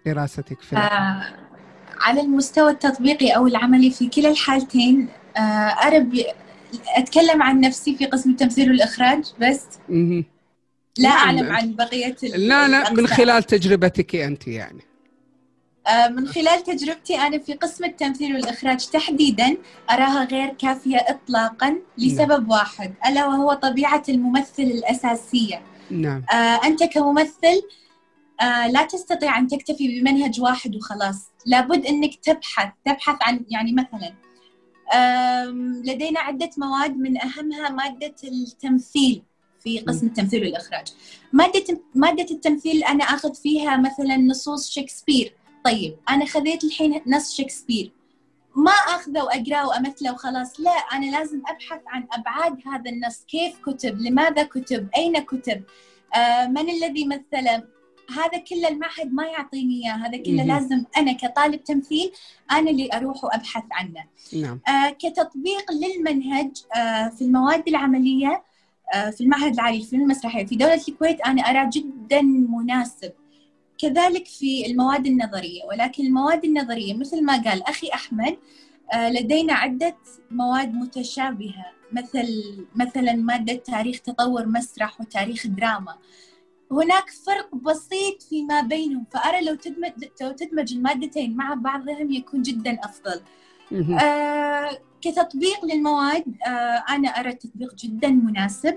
دراستك في آه على المستوى التطبيقي أو العملي في كلا الحالتين آه أرى أتكلم عن نفسي في قسم التمثيل والإخراج بس لا نعم. أعلم عن بقية لا لا من خلال تجربتك أنت يعني آه، من خلال تجربتي أنا في قسم التمثيل والإخراج تحديدا أراها غير كافية إطلاقا لسبب نعم. واحد ألا وهو طبيعة الممثل الأساسية نعم. آه أنت كممثل لا تستطيع أن تكتفي بمنهج واحد وخلاص. لابد أنك تبحث تبحث عن يعني مثلا لدينا عدة مواد من أهمها مادة التمثيل في قسم التمثيل والإخراج. مادة مادة التمثيل أنا أخذ فيها مثلا نصوص شكسبير. طيب أنا خذيت الحين نص شكسبير. ما أخذه وأقرأه وأمثله وخلاص. لا أنا لازم أبحث عن أبعاد هذا النص. كيف كتب؟ لماذا كتب؟ أين كتب؟ آه من الذي مثله؟ هذا كله المعهد ما يعطيني إياه هذا كله لازم أنا كطالب تمثيل أنا اللي أروح وأبحث عنه. نعم. آه كتطبيق للمنهج آه في المواد العملية آه في المعهد العالي للفنون المسرحية في دولة الكويت أنا أرى جدا مناسب. كذلك في المواد النظرية ولكن المواد النظرية مثل ما قال أخي أحمد آه لدينا عدة مواد متشابهة مثل مثلا مادة تاريخ تطور مسرح وتاريخ دراما. هناك فرق بسيط فيما بينهم فأرى لو تدمج لو تدمج المادتين مع بعضهم يكون جدا أفضل. آه كتطبيق للمواد آه أنا أرى التطبيق جدا مناسب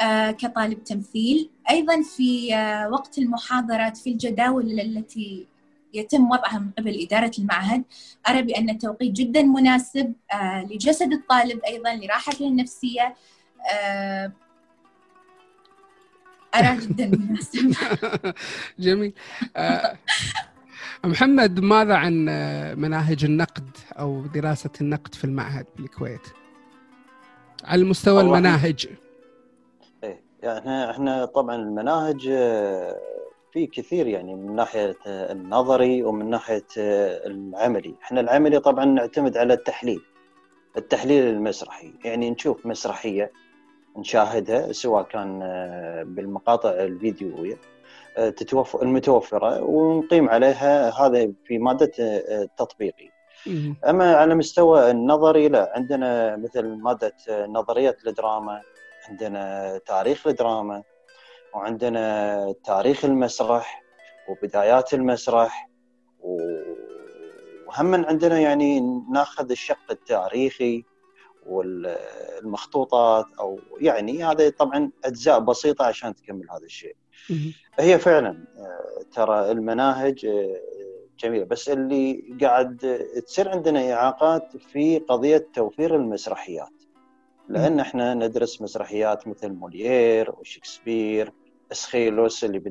آه كطالب تمثيل. أيضا في آه وقت المحاضرات في الجداول التي يتم وضعها من قبل إدارة المعهد أرى بأن التوقيت جدا مناسب آه لجسد الطالب أيضا لراحته النفسية آه أراه جدا مناسب جميل. آه، محمد ماذا عن مناهج النقد أو دراسة النقد في المعهد بالكويت على مستوى المناهج. إيه يعني إحنا طبعا المناهج آه، في كثير يعني من ناحية النظري ومن ناحية العملي، إحنا العملي طبعا نعتمد على التحليل التحليل المسرحي، يعني نشوف مسرحية نشاهدها سواء كان آه، بالمقاطع الفيديوية آه، تتوفر المتوفرة ونقيم عليها هذا في مادة آه، التطبيقي. أما على مستوى النظري لا عندنا مثل مادة نظريه الدراما عندنا تاريخ الدراما وعندنا تاريخ المسرح وبدايات المسرح وهم عندنا يعني ناخذ الشق التاريخي والمخطوطات أو يعني هذا طبعا أجزاء بسيطة عشان تكمل هذا الشيء. هي فعلا آه، ترى المناهج آه، جميلة بس اللي قاعد تصير عندنا إعاقات في قضية توفير المسرحيات. لأن إحنا ندرس مسرحيات مثل موليير وشكسبير إسخيلوس اللي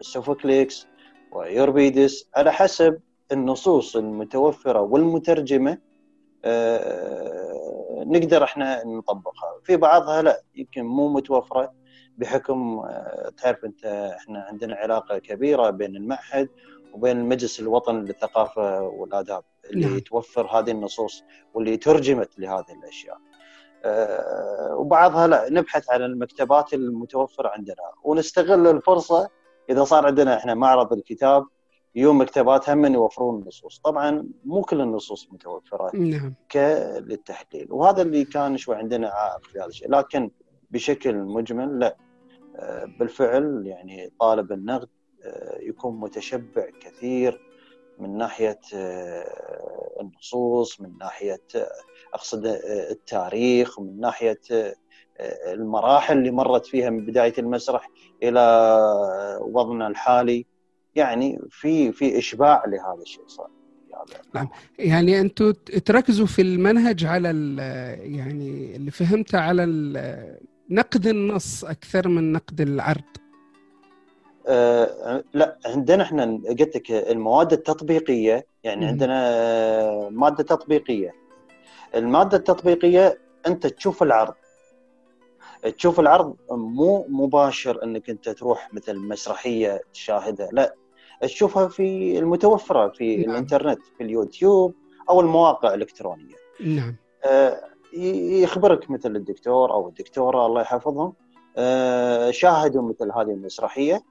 سوفوكليكس ويوربيدس على حسب النصوص المتوفرة والمترجمة آه، نقدر إحنا نطبقها في بعضها لا يمكن مو متوفرة بحكم آه، تعرف انت إحنا عندنا علاقة كبيرة بين المعهد وبين المجلس الوطني للثقافة والآداب اللي نعم. توفر هذه النصوص واللي ترجمت لهذه الأشياء. أه وبعضها لا نبحث عن المكتبات المتوفرة عندنا ونستغل الفرصة إذا صار عندنا إحنا معرض الكتاب يوم مكتبات هم يوفرون النصوص طبعا مو كل النصوص متوفرة نعم. للتحليل وهذا اللي كان شوي عندنا عائق في هذا الشيء. لكن بشكل مجمل لا. آه، بالفعل يعني طالب النقد آه، يكون متشبع كثير من ناحية آه، النصوص من ناحية أقصد التاريخ ومن ناحية المراحل اللي مرت فيها من بداية المسرح إلى وضعنا الحالي. يعني في في إشباع لهذا الشيء صار. نعم. يعني أنتم تركزوا في المنهج على يعني اللي فهمته على نقد النص أكثر من نقد العرض. أه لا عندنا إحنا قلت لك المواد التطبيقية يعني م. عندنا مادة تطبيقية. المادة التطبيقية أنت تشوف العرض. تشوف العرض مو مباشر انك انت تروح مثل مسرحية تشاهدها لا تشوفها في المتوفرة في نعم. الانترنت في اليوتيوب أو المواقع الإلكترونية نعم آه يخبرك مثل الدكتور أو الدكتورة الله يحفظهم آه شاهدوا مثل هذه المسرحية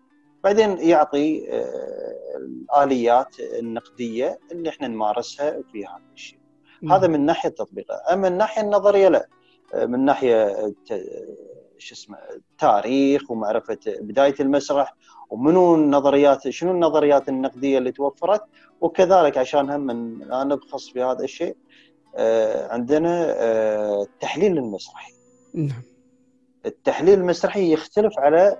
بعدين يعطي آه الآليات النقدية اللي إحنا نمارسها في هذا الشيء نعم. هذا من ناحية التطبيق أما الناحيه النظرية لا من ناحية شو اسمه التاريخ ومعرفة بداية المسرح ومنو النظريات شنو النظريات النقدية اللي توفرت وكذلك عشان هم نبخص في هذا الشيء آه، عندنا التحليل آه، المسرحي. نعم. التحليل المسرحي يختلف على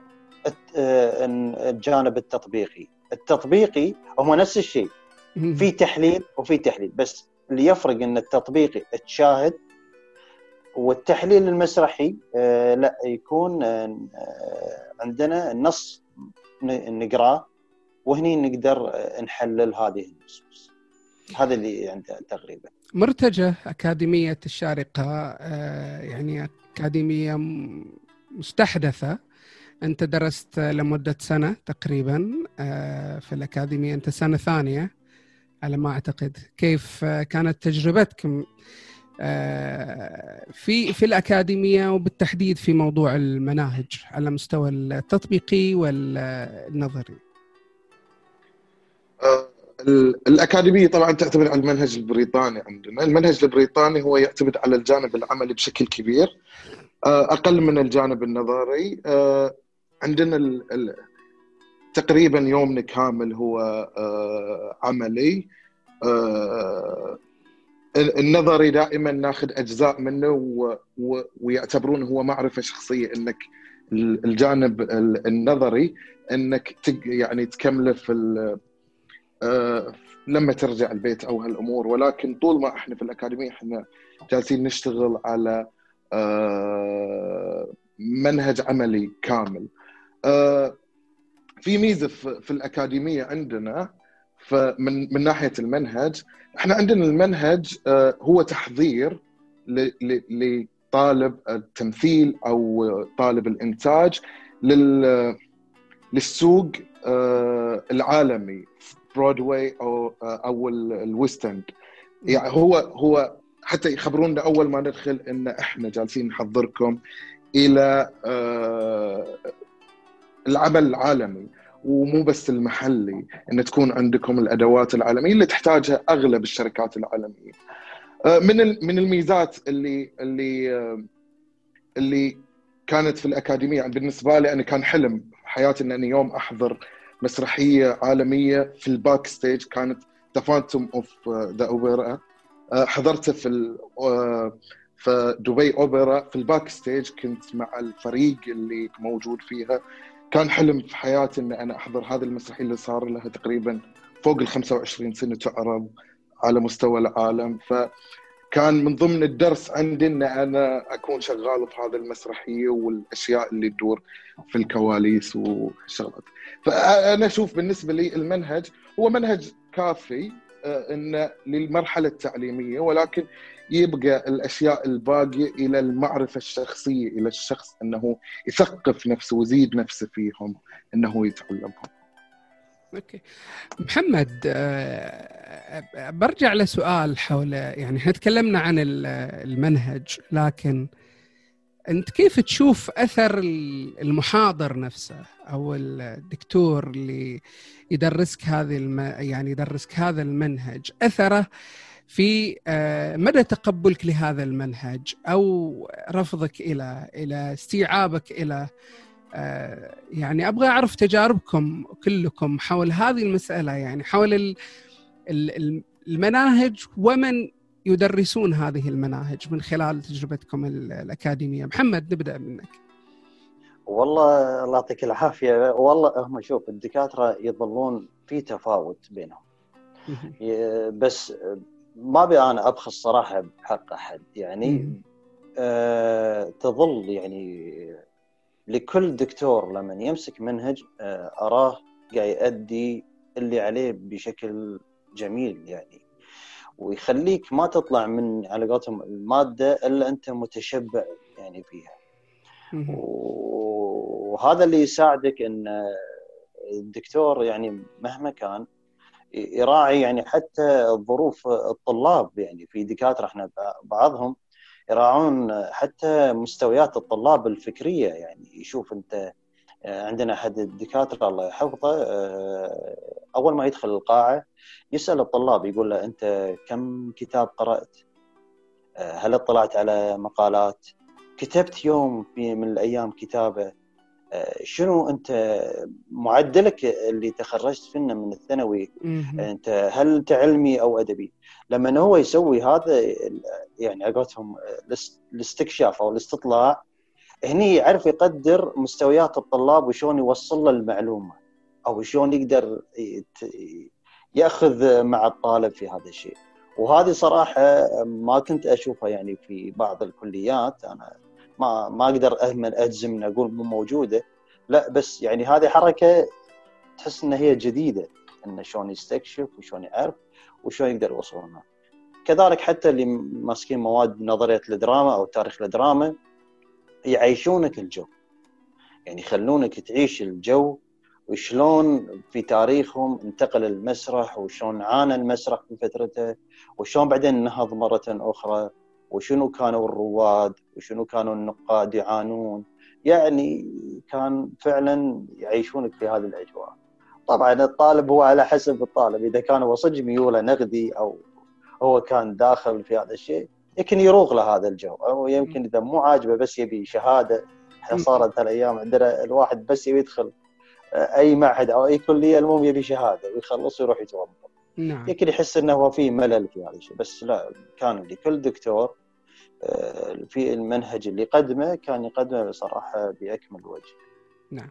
آه، الجانب التطبيقي. التطبيقي هو نفس الشيء. في تحليل وفي تحليل بس اللي يفرق إن التطبيقي تشاهد والتحليل المسرحي لا يكون عندنا النص نقراه وهني نقدر نحلل هذه النصوص. هذا اللي عنده تقريبا. مرتجة أكاديمية الشارقة آه، يعني أكاديمية مستحدثة. أنت درست لمدة سنة تقريبا آه، في الأكاديمية. أنت سنة ثانية على ما أعتقد. كيف كانت تجربتك في في الأكاديمية وبالتحديد في موضوع المناهج على المستوى التطبيقي والنظري. آه، الأكاديمية طبعا تعتمد على المنهج البريطاني عندنا. المنهج البريطاني هو يعتمد على الجانب العملي بشكل كبير آه، أقل من الجانب النظري. آه، عندنا تقريبا يومنا كامل هو عملي. النظري دائما ناخذ أجزاء منه و... و... ويعتبرونه هو معرفة شخصية إنك الجانب النظري إنك تق... يعني تكمله في ال... آه... لما ترجع البيت أو هالأمور ولكن طول ما إحنا في الأكاديمية إحنا جالسين نشتغل على آه... منهج عملي كامل. آه... في ميزة في, في الأكاديمية عندنا فمن من ناحية المنهج إحنا عندنا المنهج آه، هو تحضير لطالب التمثيل أو طالب الإنتاج للسوق آه، العالمي برودواي أو آه، أو ال West يعني هو هو حتى يخبرونا أول ما ندخل إن إحنا جالسين نحضركم إلى العمل العالمي. ومو بس المحلي ان تكون عندكم الأدوات العالمية اللي تحتاجها أغلب الشركات العالمية. آه، من من الميزات اللي اللي آه، اللي كانت في الأكاديمية يعني بالنسبة لي أنا كان حلم حياتي إني يوم أحضر مسرحية عالمية في ال backstage كانت The Phantom of the Opera حضرتها في في دبي أوبرا. في ال backstage كنت مع الفريق اللي موجود فيها. كان حلم في حياتي ان أنا أحضر هذه المسرحية اللي صار لها تقريبا فوق ال 25 سنة تعرض على مستوى العالم. فكان من ضمن الدرس عندي إن أنا أكون شغال في هذه المسرحية والأشياء اللي تدور في الكواليس والشغلات. فأنا أشوف بالنسبة لي المنهج هو منهج كافي آه، انه للمرحلة التعليمية ولكن يبقى الأشياء الباقية إلى المعرفة الشخصية إلى الشخص إنه يثقف نفسه ويزيد نفسه فيهم إنه يتعلمهم. أوكي محمد آه، برجع لسؤال حول يعني إحنا تكلمنا عن المنهج لكن أنت كيف تشوف أثر المحاضر نفسه أو الدكتور اللي يدرسك هذه الم... يعني يدرسك هذا المنهج أثره في آه، مدى تقبلك لهذا المنهج أو رفضك إلى إلى استيعابك إلى آه، يعني أبغى أعرف تجاربكم كلكم حول هذه المسألة يعني حول المناهج ومن يدرسون هذه المناهج من خلال تجربتكم الأكاديمية. محمد نبدأ منك. والله الله يعطيك العافية. والله هم شوف الدكاترة يظلون في تفاوت بينهم. بس ما أبي أنا أبخس صراحة بحق أحد يعني آه تظل يعني لكل دكتور لما يمسك منهج آه أراه قاعد يؤدي اللي عليه بشكل جميل يعني ويخليك ما تطلع من على قولتهم المادة إلا أنت متشبع يعني فيها. وهذا اللي يساعدك إن الدكتور يعني مهما كان يراعي يعني حتى ظروف الطلاب يعني في دكاترة إحنا بعضهم يراعون حتى مستويات الطلاب الفكرية يعني يشوف أنت عندنا أحد الدكاترة الله يحفظه أول ما يدخل القاعة يسأل الطلاب يقول له أنت كم كتاب قرأت؟ هل اطلعت على مقالات؟ كتبت يوم في من الأيام كتابة؟ شنو أنت معدلك اللي تخرجت فينا من الثانوي؟ أنت هل أنت علمي أو أدبي؟ لما هو يسوي هذا يعني عقبتهم الاستكشاف أو الاستطلاع هني يعرف يقدر مستويات الطلاب وشون يوصل له المعلومة أو شلون يقدر يأخذ مع الطالب في هذا الشيء. وهذه صراحة ما كنت أشوفها يعني في بعض الكليات. أنا ما ما أقدر أهمل أجزم أقول مو موجودة. لا بس يعني هذه حركة تحس ان هي جديدة انه شلون يستكشف وشلون يعرف وشلون يقدر يوصل لنا كذلك حتى اللي ماسكين مواد نظرية الدراما أو تاريخ الدراما يعيشونك الجو. يعني يخلونك تعيش الجو وشلون في تاريخهم انتقل المسرح وشلون عانى المسرح في فترته وشلون بعدين نهض مرة أخرى وشنو كانوا الرواد وشنو كانوا النقاد يعانون؟ يعني كان فعلا يعيشونك في هذه الأجواء. طبعا الطالب هو على حسب الطالب. إذا كان هو صدق ميوله نقدي أو هو كان داخل في هذا الشيء يمكن يروغ له هذا الجو. أو يمكن إذا مو عاجبه بس يبي شهادة. إحنا صارت هالأيام عندنا الواحد بس يبي يدخل أي معهد أو أي كلية المهم يبي شهادة ويخلص ويروح يتوظف. نعم. يمكن يحس إنه هو في ملل في هذا الشيء. بس لا كان لكل دكتور آه، في المنهج اللي قدمه كان يقدمه بصراحة بأكمل وجه. نعم.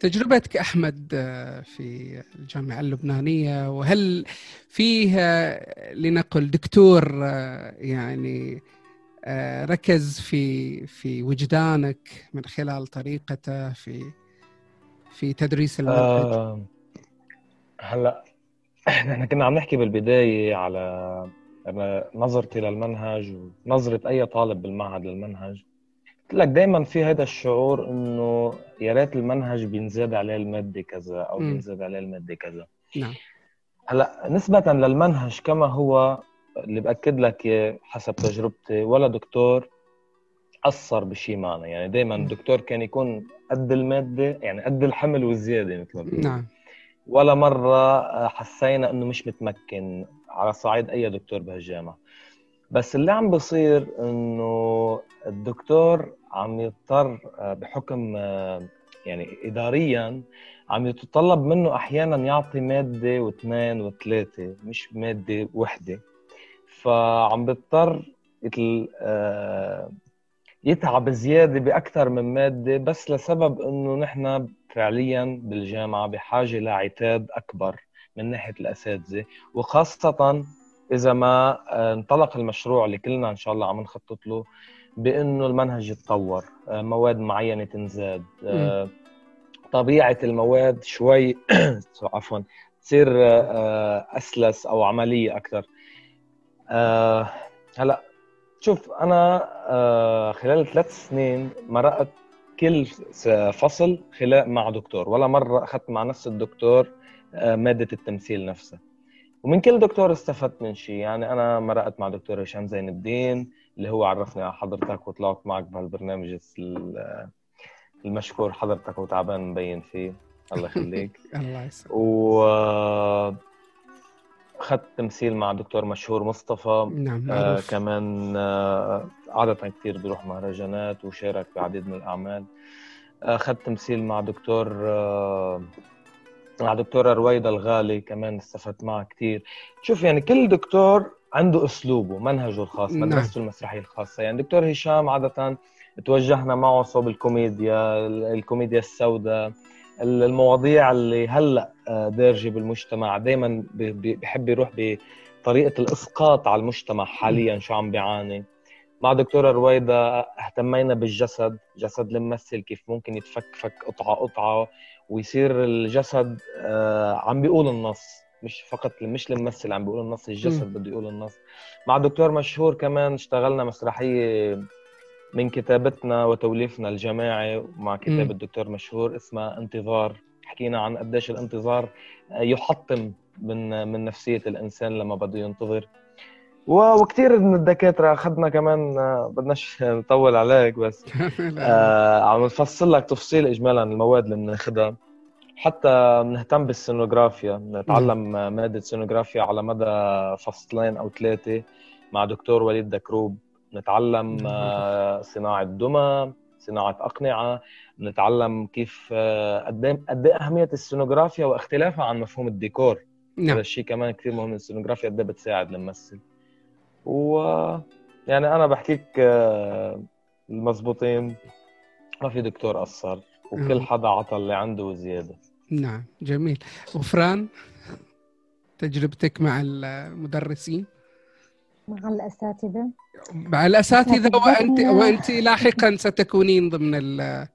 تجربتك أحمد آه، في الجامعة اللبنانية وهل فيه لنقل دكتور آه، يعني ركز في في وجدانك من خلال طريقته في في تدريس المنهج؟ آه هلا إحنا كنا عم نحكي بالبداية على نظرتي للمنهج ونظرة أي طالب بالمعهد للمنهج. قلت لك دائما في هذا الشعور إنه يا ريت المنهج بينزاد عليه المادة كذا أو م. بينزاد عليه المادة كذا. نعم. هلأ نسبة للمنهج كما هو اللي بأكد لك حسب تجربتي ولا دكتور اثر بشيء معنا يعني دائما الدكتور كان يكون قد المادة يعني قد الحمل والزيادة مثل ما نعم. ولا مرة حسينا إنه مش متمكن. على صعيد أي دكتور بهالجامعة. بس اللي عم بصير إنه الدكتور عم يضطر بحكم يعني اداريا عم يتطلب منه أحيانا يعطي مادة واثنين وثلاثة مش مادة وحدة. فعم بيضطر مثل يتعب زيادة بأكثر من مادة بس لسبب إنه نحن فعليا بالجامعة بحاجة لعتاد أكبر. من ناحية الأساتذة وخاصة إذا ما آه، انطلق المشروع اللي كلنا إن شاء الله عم نخطط له بإنه المنهج يتطور آه، مواد معينة تنزاد آه، طبيعة المواد شوي عفوا تصير أسلس أو عملية أكثر. هلأ شوف أنا خلال ثلاث سنين مرقت كل فصل خلال مع دكتور ولا مرة أخذت مع نفس الدكتور مادة التمثيل نفسها. ومن كل دكتور استفدت من شيء يعني أنا مرقت مع دكتور هشام زين الدين اللي هو عرفني على حضرتك وطلعت معك بهالبرنامج المشكور حضرتك وتعبان مبين فيه. الله يخليك. الله يسلمك. و اخذت تمثيل مع دكتور مشهور مصطفى. نعم آه كمان آه عادة كثير بيروح مهرجانات وشارك بعديد من الأعمال. اخذت تمثيل مع دكتور آه مع دكتورة رويدة الغالي كمان استفدت معها كثير شوف يعني كل دكتور عنده أسلوبه منهجه الخاص نعم. مدرسته المسرحية الخاصة. يعني دكتور هشام عادة توجهنا معه صوب الكوميديا الكوميديا السوداء المواضيع اللي هلأ آه، دارجة بالمجتمع. دائما بحب يروح بطريقة الإسقاط على المجتمع حاليا شو عم بيعاني. مع دكتورة رويدة اهتمينا بالجسد جسد الممثل كيف ممكن يتفكفك قطعة قطعة. ويصير الجسد آه، عم بيقول النص مش فقط مش الممثل عم بيقول النص الجسد بده يقول النص. مع دكتور مشهور كمان اشتغلنا مسرحية من كتابتنا وتوليفنا الجماعي مع كتاب الدكتور مشهور اسمها انتظار. حكينا عن قديش الانتظار يحطم من من نفسية الإنسان لما بده ينتظر. وكثير من الدكاترة أخذنا كمان آه، بدناش نطول عليك بس. آه عم نفصل لك تفصيل اجمالا المواد اللي بناخذها حتى بنهتم بالسينوغرافيا نتعلم مادة سينوغرافيا على مدى فصلين أو ثلاثة مع دكتور وليد دكروب. نتعلم آه صناعة دمى صناعة أقنعة. نتعلم كيف آه، قد إيه قد إيه أهمية السينوغرافيا واختلافها عن مفهوم الديكور. نعم. هذا الشيء كمان كثير مهم. السينوغرافيا قد إيه بتساعد الممثل و يعني أنا بحكيك آه، المضبوطين ما في دكتور قصر وكل حدا عطى اللي عنده وزياده نعم جميل. وفران تجربتك مع المدرسين؟ مع الأساتذة. مع الأساتذة وأنت وأنت لاحقا ستكونين ضمن ال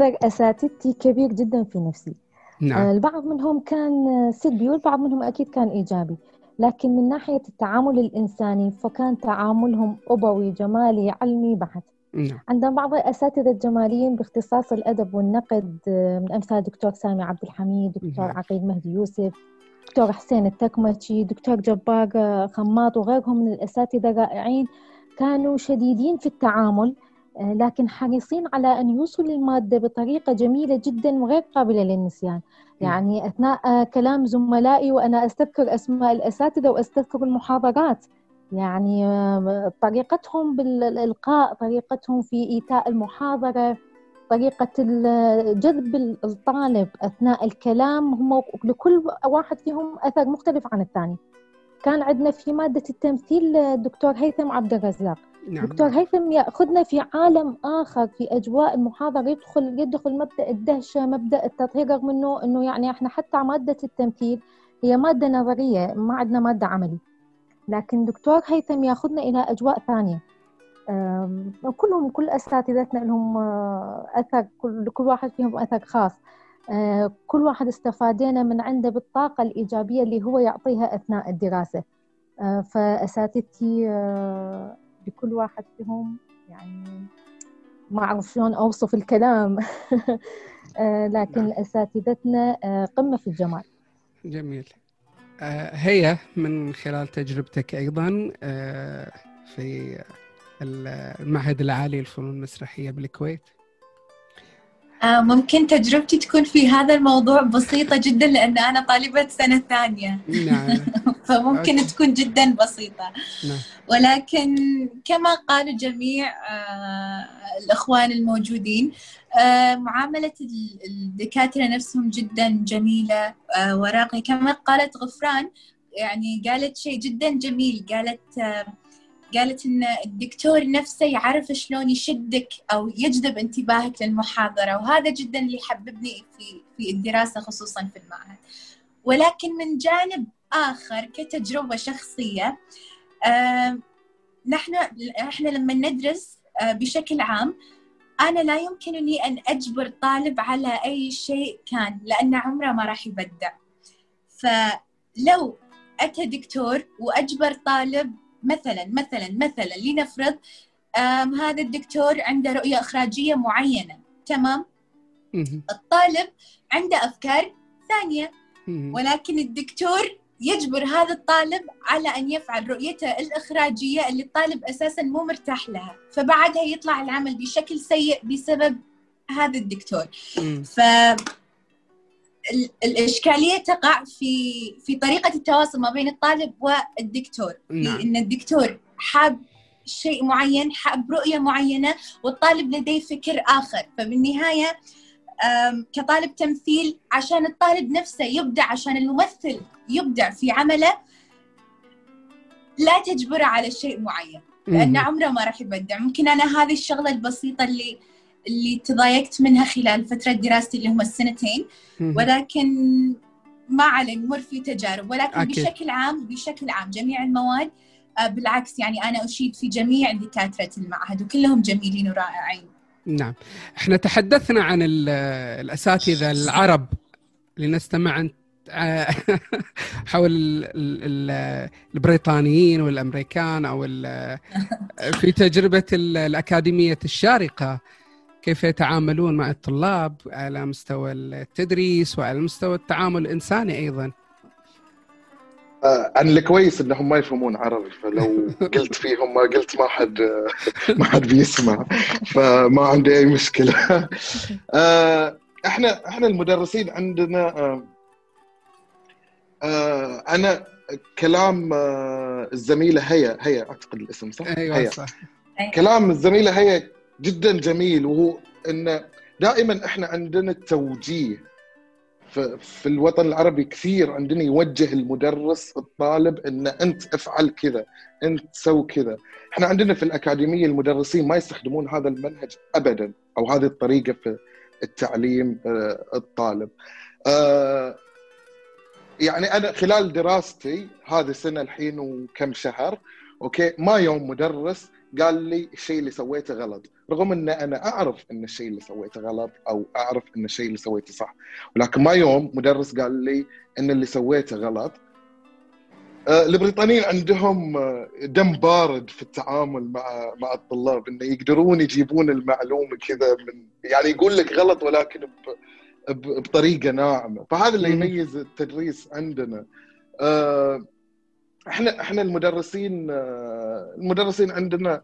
أساتذتي كبير جدا في نفسي. نعم. آه، البعض منهم كان سلبي والبعض منهم أكيد كان إيجابي. لكن من ناحية التعامل الإنساني فكان تعاملهم أبوي جمالي علمي بحت نعم. عندنا بعض الأساتذة الجماليين باختصاص الأدب والنقد آه، من أمثال دكتور سامي عبد الحميد دكتور نعم. عقيل مهدي يوسف دكتور حسين التكمتشي دكتور جبار آه، خماط وغيرهم من الأساتذة الرائعين كانوا شديدين في التعامل لكن حريصين على أن يوصلوا المادة بطريقة جميلة جدا وغير قابلة للنسيان. يعني أثناء كلام زملائي وأنا أستذكر أسماء الأساتذة وأستذكر المحاضرات يعني طريقتهم بالإلقاء طريقتهم في إيتاء المحاضرة طريقة جذب الطالب أثناء الكلام هم لكل واحد فيهم أثر مختلف عن الثاني. كان عندنا في مادة التمثيل الدكتور هيثم عبد الرزاق. نعم. دكتور هيثم يأخذنا في عالم آخر في أجواء المحاضرة يدخل يدخل مبدأ الدهشة مبدأ التطهير رغم إنه إنه يعني إحنا حتى مادة التمثيل هي مادة نظرية ما عندنا مادة عملي لكن دكتور هيثم يأخذنا إلى أجواء ثانية. كلهم كل أساتذتنا لهم آه، أثر كل كل واحد فيهم أثر خاص. كل واحد استفادينا من عنده بالطاقة الإيجابية اللي هو يعطيها أثناء الدراسة. آه، فأساتذتي لكل واحد فيهم يعني ما أعرف شلون أوصف الكلام. آه، لكن نعم. أساتذتنا آه، قمة في الجمال. جميل. آه، هي من خلال تجربتك أيضا في المعهد العالي للفنون المسرحية بالكويت. آه، ممكن تجربتي تكون في هذا الموضوع بسيطة جدا لأن أنا طالبة سنة ثانية. نعم. فممكن تكون جدا بسيطة. نعم. ولكن كما قالوا جميع آه، الإخوان الموجودين آه، معاملة الدكاترة نفسهم جدا جميلة وراقية. كما قالت غفران يعني قالت شيء جدا جميل. قالت قالت إن الدكتور نفسه يعرف شلون يشدك أو يجذب انتباهك للمحاضرة وهذا جدا اللي حببني في في الدراسة خصوصا في المعهد. ولكن من جانب آخر كتجربة شخصية آه نحن إحنا لما ندرس آه بشكل عام أنا لا يمكنني أن أجبر طالب على أي شيء كان لأن عمره ما راح يبدع فلو أتى دكتور وأجبر طالب مثلا مثلا مثلا لنفرض هذا الدكتور عنده رؤية إخراجية معينة تمام؟ الطالب عنده أفكار ثانية. ولكن الدكتور يجبر هذا الطالب على أن يفعل رؤيته الإخراجية اللي الطالب أساسا مو مرتاح لها. فبعدها يطلع العمل بشكل سيء بسبب هذا الدكتور. ف الإشكالية تقع في في طريقة التواصل ما بين الطالب والدكتور. نعم. إن الدكتور حاب شيء معين حاب رؤية معينة والطالب لديه فكر آخر. فبالنهاية كطالب تمثيل عشان الطالب نفسه يبدع عشان الممثل يبدع في عمله لا تجبره على شيء معين. لأن عمره ما راح يبدع. ممكن أنا هذه الشغلة البسيطة اللي اللي تضايقت منها خلال فترة دراستي اللي هم السنتين. ولكن ما علي نمر في تجارب. ولكن أكيد. بشكل عام بشكل عام جميع المواد آه، بالعكس يعني أنا أشيد في جميع دكاترة المعهد وكلهم جميلين ورائعين. نعم. إحنا تحدثنا عن الأساتذة العرب لنستمع آه، حول البريطانيين والأمريكان أو في تجربة الأكاديمية الشارقة. كيف يتعاملون مع الطلاب على مستوى التدريس وعلى مستوى التعامل الإنساني أيضا آه، أنا الكويس إنهم ما يفهمون عربي فلو قلت فيهم ما قلت ما حد ما حد بيسمع فما عندي أي مشكلة آه، إحنا إحنا المدرسين عندنا آه، أنا كلام الزميلة هيا هيا أعتقد الاسم صح؟ أيوه. صح كلام الزميلة هيا جدا جميل. وهو انه دائما إحنا عندنا التوجيه في الوطن العربي كثير عندنا يوجه المدرس الطالب إن أنت افعل كذا أنت سو كذا. إحنا عندنا في الأكاديمية المدرسين ما يستخدمون هذا المنهج ابدا أو هذه الطريقة في التعليم آه، الطالب. آه، يعني أنا خلال دراستي هذه السنة الحين وكم شهر okay ما يوم مدرس قال لي الشيء اللي سويته غلط. رغم إن أنا أعرف إن الشيء اللي سويته غلط أو أعرف إن الشيء اللي سويته صح. ولكن ما يوم مدرس قال لي إن اللي سويته غلط. آه، البريطانيين عندهم آه، دم بارد في التعامل مع مع الطلاب انه يقدرون يجيبون المعلومة كذا من يعني يقول لك غلط ولكن بطريقة ناعمة. فهذا اللي يميز التدريس عندنا. آه، إحنا إحنا المدرسين المدرسين عندنا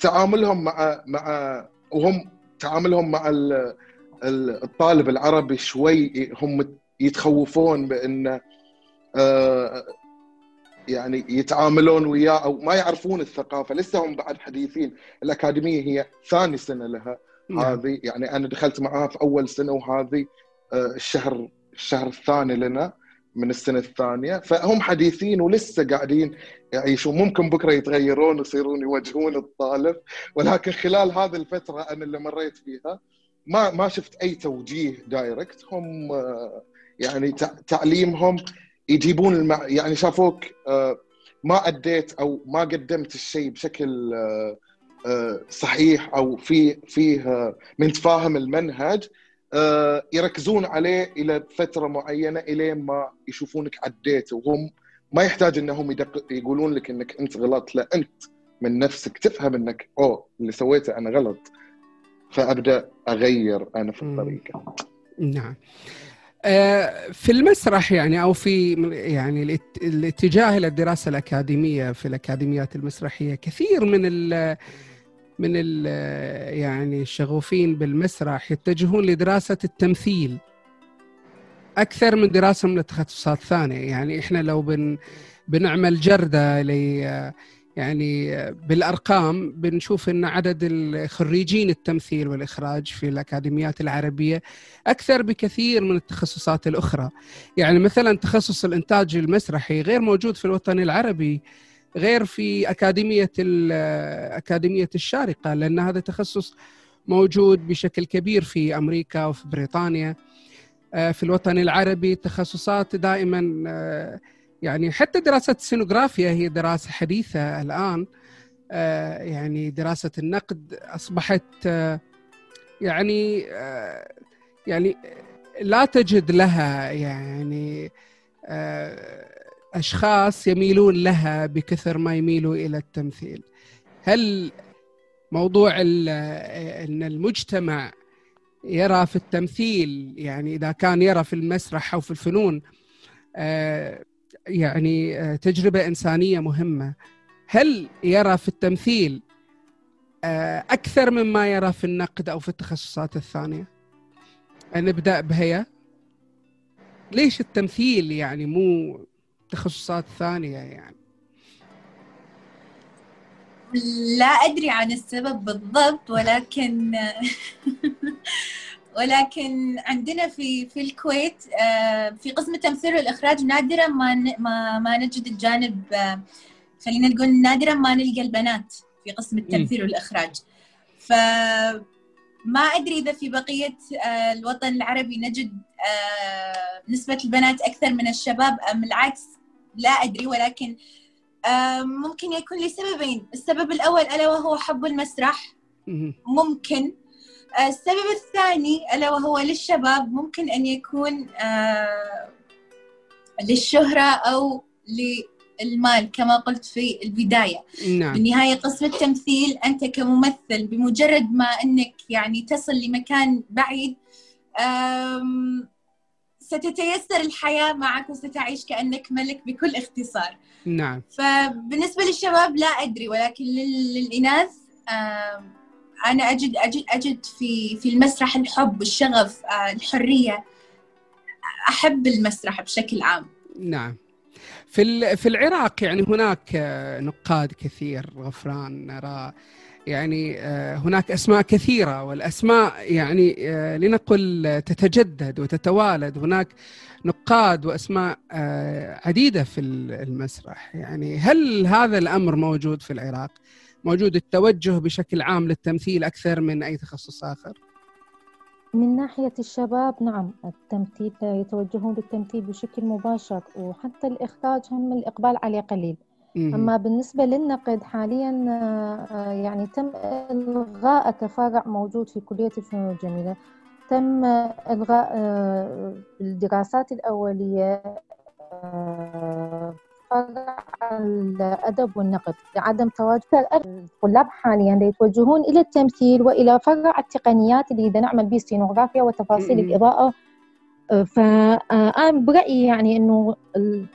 تعاملهم مع مع وهم تعاملهم مع الطالب العربي شوي هم يتخوفون بأن آه، يعني يتعاملون وياه أو ما يعرفون الثقافة. لسه هم بعد حديثين. الأكاديمية هي ثاني سنة لها. نعم. هذه يعني أنا دخلت معاها في أول سنة وهذه آه، الشهر الشهر الثاني لنا. من السنة الثانية فهم حديثين ولسه قاعدين يعيشون. ممكن بكرة يتغيرون ويصيرون يوجهون الطالب ولكن خلال هذه الفترة أنا اللي مريت فيها ما ما شفت أي توجيه دايركت. هم يعني تعليمهم يجيبون المع... يعني شافوك آه، ما أديت أو ما قدمت الشيء بشكل آه، آه، صحيح أو في فيه من تفاهم المنهج. آه، يركزون عليه إلى فترة معينة إلين ما يشوفونك عديت وهم ما يحتاج إنهم يدق... يقولون لك إنك أنت غلط لا أنت من نفسك تفهم إنك أوه اللي سويته أنا غلط فأبدأ أغير أنا في الطريقة. نعم. آه، في المسرح يعني أو في يعني الاتجاه إلى الدراسة الأكاديمية في الأكاديميات المسرحية كثير من من يعني الشغوفين بالمسرح يتجهون لدراسة التمثيل. أكثر من دراسة من التخصصات الثانية. يعني إحنا لو بن بنعمل جردة يعني بالأرقام بنشوف إن عدد الخريجين التمثيل والإخراج في الأكاديميات العربية أكثر بكثير من التخصصات الأخرى. يعني مثلا تخصص الإنتاج المسرحي غير موجود في الوطن العربي. غير في أكاديمية أكاديمية الشارقة لأن هذا تخصص موجود بشكل كبير في أمريكا وفي بريطانيا. آه، في الوطن العربي تخصصات دائما آه، يعني حتى دراسة السينوغرافيا هي دراسة حديثة الآن. آه، يعني دراسة النقد أصبحت يعني يعني لا تجد لها يعني أشخاص يميلون لها بكثر ما يميلوا إلى التمثيل. هل موضوع إن المجتمع يرى في التمثيل يعني إذا كان يرى في المسرح أو في الفنون آه، يعني آه، تجربة إنسانية مهمة هل يرى في التمثيل آه، أكثر مما يرى في النقد أو في التخصصات الثانية؟ نبدأ بهيا. ليش التمثيل يعني مو تخصصات ثانية يعني. لا أدري عن السبب بالضبط ولكن ولكن عندنا في في الكويت آه، في قسم التمثيل والإخراج نادرا ما ما ما نجد الجانب آه، خلينا نقول نادرا ما نلقى البنات في قسم التمثيل والإخراج. ف ما أدري إذا في بقية آه، الوطن العربي نجد نسبة البنات أكثر من الشباب أم العكس؟ لا أدري ولكن ممكن يكون لسببين. السبب الأول ألا وهو حب المسرح. ممكن. آه، السبب الثاني ألا وهو للشباب. ممكن أن يكون آه، للشهرة أو للمال كما قلت في البداية. نعم. بالنهاية قسم التمثيل أنت كممثل بمجرد ما أنك يعني تصل لمكان بعيد ستتيسر الحياة معك وستعيش كأنك ملك بكل اختصار. نعم. فبالنسبة للشباب لا أدري ولكن للإناث أنا أجد أجد أجد في في المسرح الحب الشغف آه، الحرية. أحب المسرح بشكل عام. نعم. في في العراق يعني هناك نقاد كثير غفران نرى يعني آه، هناك أسماء كثيرة والأسماء يعني آه، لنقل تتجدد وتتوالد. هناك نقاد وأسماء آه، عديدة في المسرح. يعني هل هذا الأمر موجود في العراق؟ موجود التوجه بشكل عام للتمثيل أكثر من أي تخصص آخر؟ من ناحية الشباب نعم التمثيل يتوجهون للتمثيل بشكل مباشر وحتى الإخراج هم الإقبال عليه قليل. أما بالنسبة للنقد حاليا آه، آه، يعني تم إلغاء كفرع موجود في كلية الفنون الجميلة. تم إلغاء آه، الدراسات الأولية فرع الأدب والنقد لعدم تواجد الطلاب حاليا يتوجهون إلى التمثيل وإلى فرع التقنيات اللي نعمل به سينوغرافيا وتفاصيل الإضاءة فأنا برأيي يعني أنه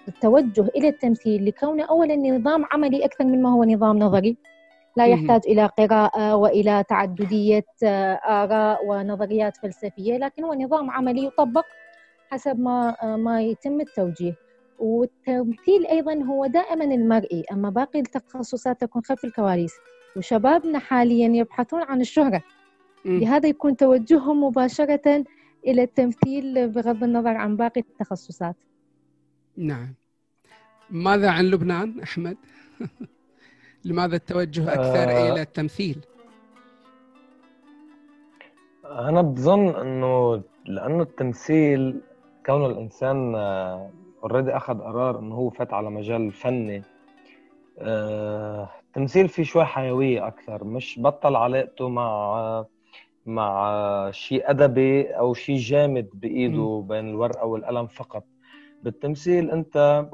التوجه إلى التمثيل لكونه أولا نظام عملي أكثر من ما هو نظام نظري. لا يحتاج إلى قراءة وإلى تعددية آه، آراء ونظريات فلسفية لكن هو نظام عملي يطبق حسب ما آه، ما يتم التوجيه. والتمثيل أيضا هو دائما المرئي أما باقي التخصصات تكون خلف الكواليس. وشبابنا حاليا يبحثون عن الشهرة. لهذا يكون توجههم مباشرة إلى التمثيل بغض النظر عن باقي التخصصات نعم ماذا عن لبنان أحمد؟ لماذا التوجه أكثر آه إلى التمثيل؟ أنا بظن أنه لأنه التمثيل كونه الإنسان اوريدي آه أخذ قرار أنه هو فات على مجال فني آه التمثيل فيه شوي حيوية أكثر مش بطل علاقته مع مع شيء أدبي أو شيء جامد بإيده بين الورقة والقلم فقط. بالتمثيل أنت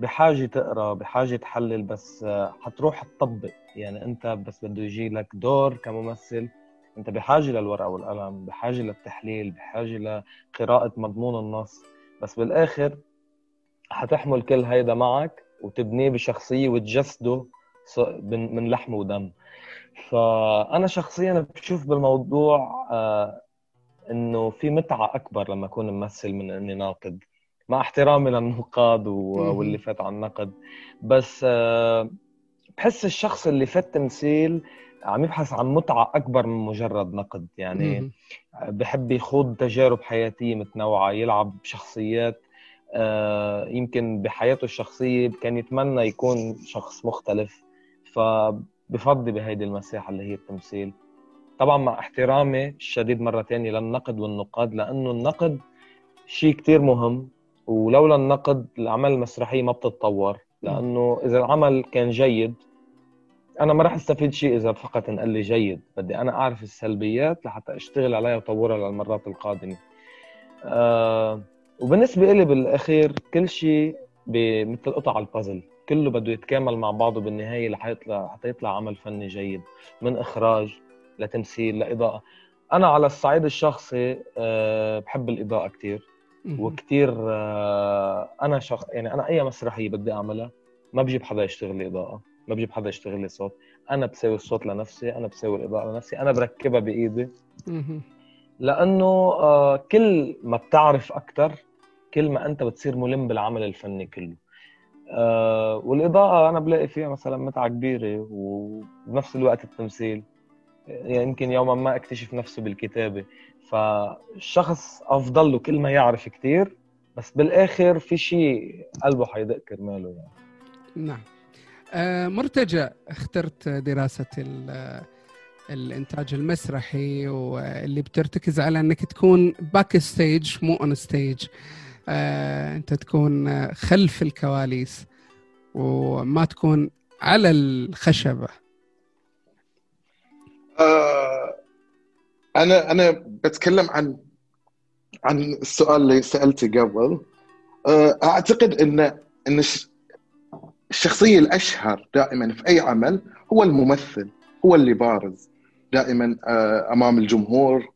بحاجة تقرأ بحاجة تحلل بس حتروح تطبق. يعني أنت بس بده يجي لك دور كممثل. أنت بحاجة للورقة والقلم بحاجة للتحليل بحاجة لقراءة مضمون النص. بس بالآخر حتحمل كل هيدا معك وتبنيه بشخصية وتجسده من لحم ودم. فأنا شخصيا بشوف بالموضوع آه، إنه في متعة أكبر لما أكون ممثل من إني ناقد مع احترامي للنقاد واللي فات على النقد. بس آه، بحس الشخص اللي فات تمثيل عم يبحث عن متعة أكبر من مجرد نقد. يعني بحب يخوض تجارب حياتية متنوعة يلعب بشخصيات آه، يمكن بحياته الشخصية كان يتمنى يكون شخص مختلف. فبفضي بهيدي المساحه اللي هي التمثيل. طبعا مع احترامي الشديد مرة ثانية للنقد والنقاد لأنه النقد شيء كتير مهم ولولا النقد الاعمال المسرحيه ما بتتطور. لأنه إذا العمل كان جيد أنا ما راح أستفيد شيء إذا فقط انقال لي جيد. بدي أنا أعرف السلبيات لحتى أشتغل عليها وأطورها للمرات القادمة. أه وبالنسبة لي بالأخير كل شيء مثل قطع البازل. كله بده يتكامل مع بعضه بالنهاية لحيطلع حتى يطلع عمل فني جيد من إخراج لتمثيل لإضاءة. أنا على الصعيد الشخصي أه بحب الإضاءة كثير وكثير أه أنا شخص يعني أنا أي مسرحية بدي أعملها ما بجيب حدا يشتغل لي إضاءة ما بجيب حدا يشتغل لي صوت. أنا بسوي الصوت لنفسي أنا بسوي الإضاءة لنفسي أنا بركبها بإيدي. لأنه آه كل ما بتعرف أكثر كل ما أنت بتصير ملم بالعمل الفني كله. آه والإضاءة أنا بلاقي فيها مثلا متعة كبيرة وبنفس الوقت التمثيل. يعني يمكن يوما ما أكتشف نفسه بالكتابة. فالشخص أفضل له كل ما يعرف كثير بس بالآخر في شيء قلبه حيدق كرماله يعني. نعم. آه مرتجى اخترت دراسة الإنتاج المسرحي واللي بترتكز على إنك تكون backstage مو on stage آه أنت تكون خلف الكواليس وما تكون على الخشبة. آه أنا أنا بتكلم عن عن السؤال اللي سألته قبل. آه أعتقد ان إن الشخصية الأشهر دائما في أي عمل هو الممثل هو اللي بارز دائما آه، أمام الجمهور. آه،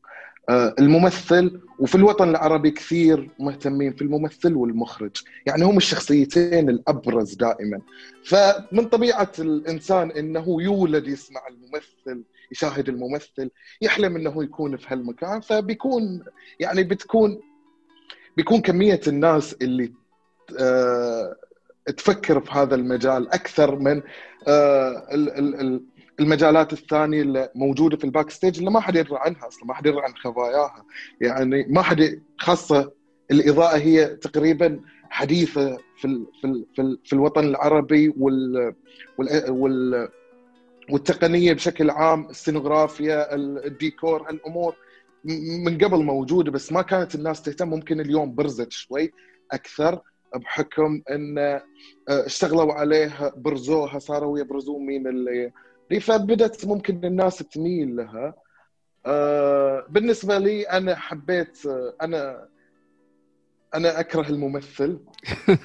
الممثل وفي الوطن العربي كثير مهتمين في الممثل والمخرج. يعني هم الشخصيتين الأبرز دائما. فمن طبيعة الإنسان إنه يولد يسمع الممثل يشاهد الممثل يحلم إنه يكون في هالمكان. فبيكون يعني بتكون بيكون كمية الناس اللي آه، تفكر في هذا المجال أكثر من المجالات الثانية اللي موجودة في ال backstage اللي ما حد يدري عنها أصلا ما حد يدري عن خباياها يعني ما حد خاصة الإضاءة هي تقريبا حديثة في ال في ال في, ال في الوطن العربي وال وال, وال والتقنية بشكل عام السينوغرافيا الديكور هالأمور من قبل موجودة بس ما كانت الناس تهتم. ممكن اليوم برزت شوي أكثر بحكم إن آه، اشتغلوا عليها برزوها صاروا يبرزون مين اللي فبدت ممكن الناس تميل لها. آه، بالنسبة لي أنا حبيت آه، أنا أنا أكره الممثل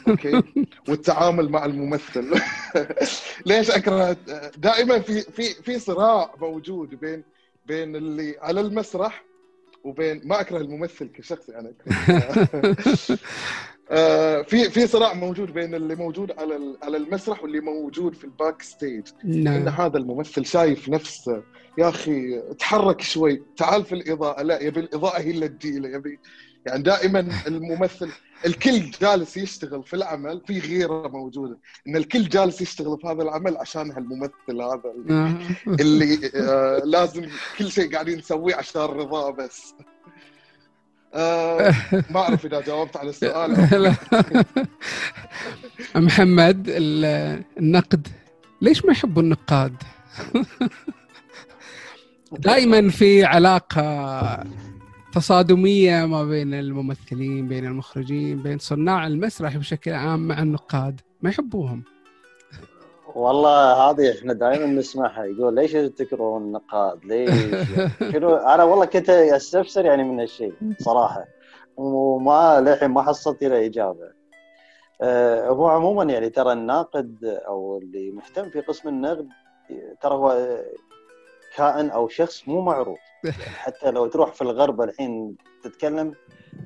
okay؟ والتعامل مع الممثل. ليش أكره؟ دائما في في في صراع موجود بين بين اللي على المسرح وبين ما أكره الممثل كشخص أنا في في صراع موجود بين اللي موجود على على المسرح واللي موجود في ال backstage نعم. إن هذا الممثل شايف نفسه يا أخي تحرك شوي تعال في الإضاءة لا يبي الإضاءة هي اللي تجيله يبي يعني دائما الممثل الكل جالس يشتغل في العمل في غيرة موجودة إن الكل جالس يشتغل في هذا العمل عشان هالممثل هذا اللي, نعم. اللي آه لازم كل شيء قاعدين نسويه عشان رضاه بس آه ما أعرف إذا جاوبت على السؤال محمد النقد. ليش ما يحبوا النقاد؟ دائما في علاقة تصادمية ما بين الممثلين بين المخرجين بين صناع المسرح بشكل عام مع النقاد. ما يحبوهم. والله هذه إحنا دائما نسمعها يقول ليش تكرهون النقاد؟ ليش؟ شنو أنا والله كنت أستفسر يعني من هالشيء صراحة وما للحين ما حصلت له إجابة. أه هو عموما يعني ترى الناقد أو اللي مهتم في قسم النقد ترى هو كائن أو شخص مو معروف حتى لو تروح في الغرب الحين تتكلم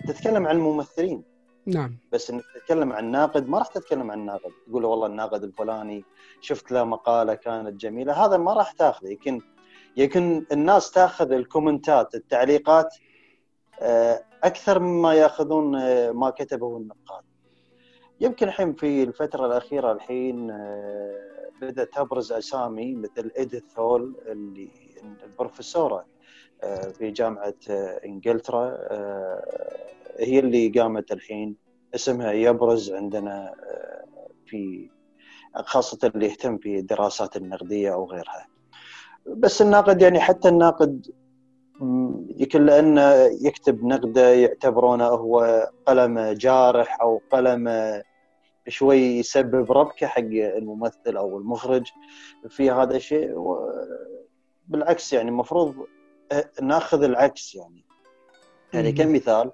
تتكلم عن الممثلين نعم. بس إنك تتكلم عن ناقد ما راح تتكلم عن ناقد. تقول له والله الناقد الفلاني شفت له مقالة كانت جميلة. هذا ما راح تاخذه. يمكن يمكن الناس تاخذ الكومنتات التعليقات آه، أكثر مما ياخذون آه، ما كتبه النقاد. يمكن الحين في الفترة الأخيرة الحين آه، بدات تبرز أسامي مثل اديث هول اللي البروفيسورة في جامعة إنجلترا هي اللي قامت الحين. اسمها يبرز عندنا آه، في خاصة اللي يهتم في الدراسات النقدية أو غيرها. بس الناقد يعني حتى الناقد يمكن لأنه يكتب نقدة يعتبرونه هو قلم جارح أو قلم شوي يسبب ربكة حق الممثل أو المخرج في هذا الشيء. بالعكس يعني المفروض ناخذ العكس يعني. يعني كمثال آه،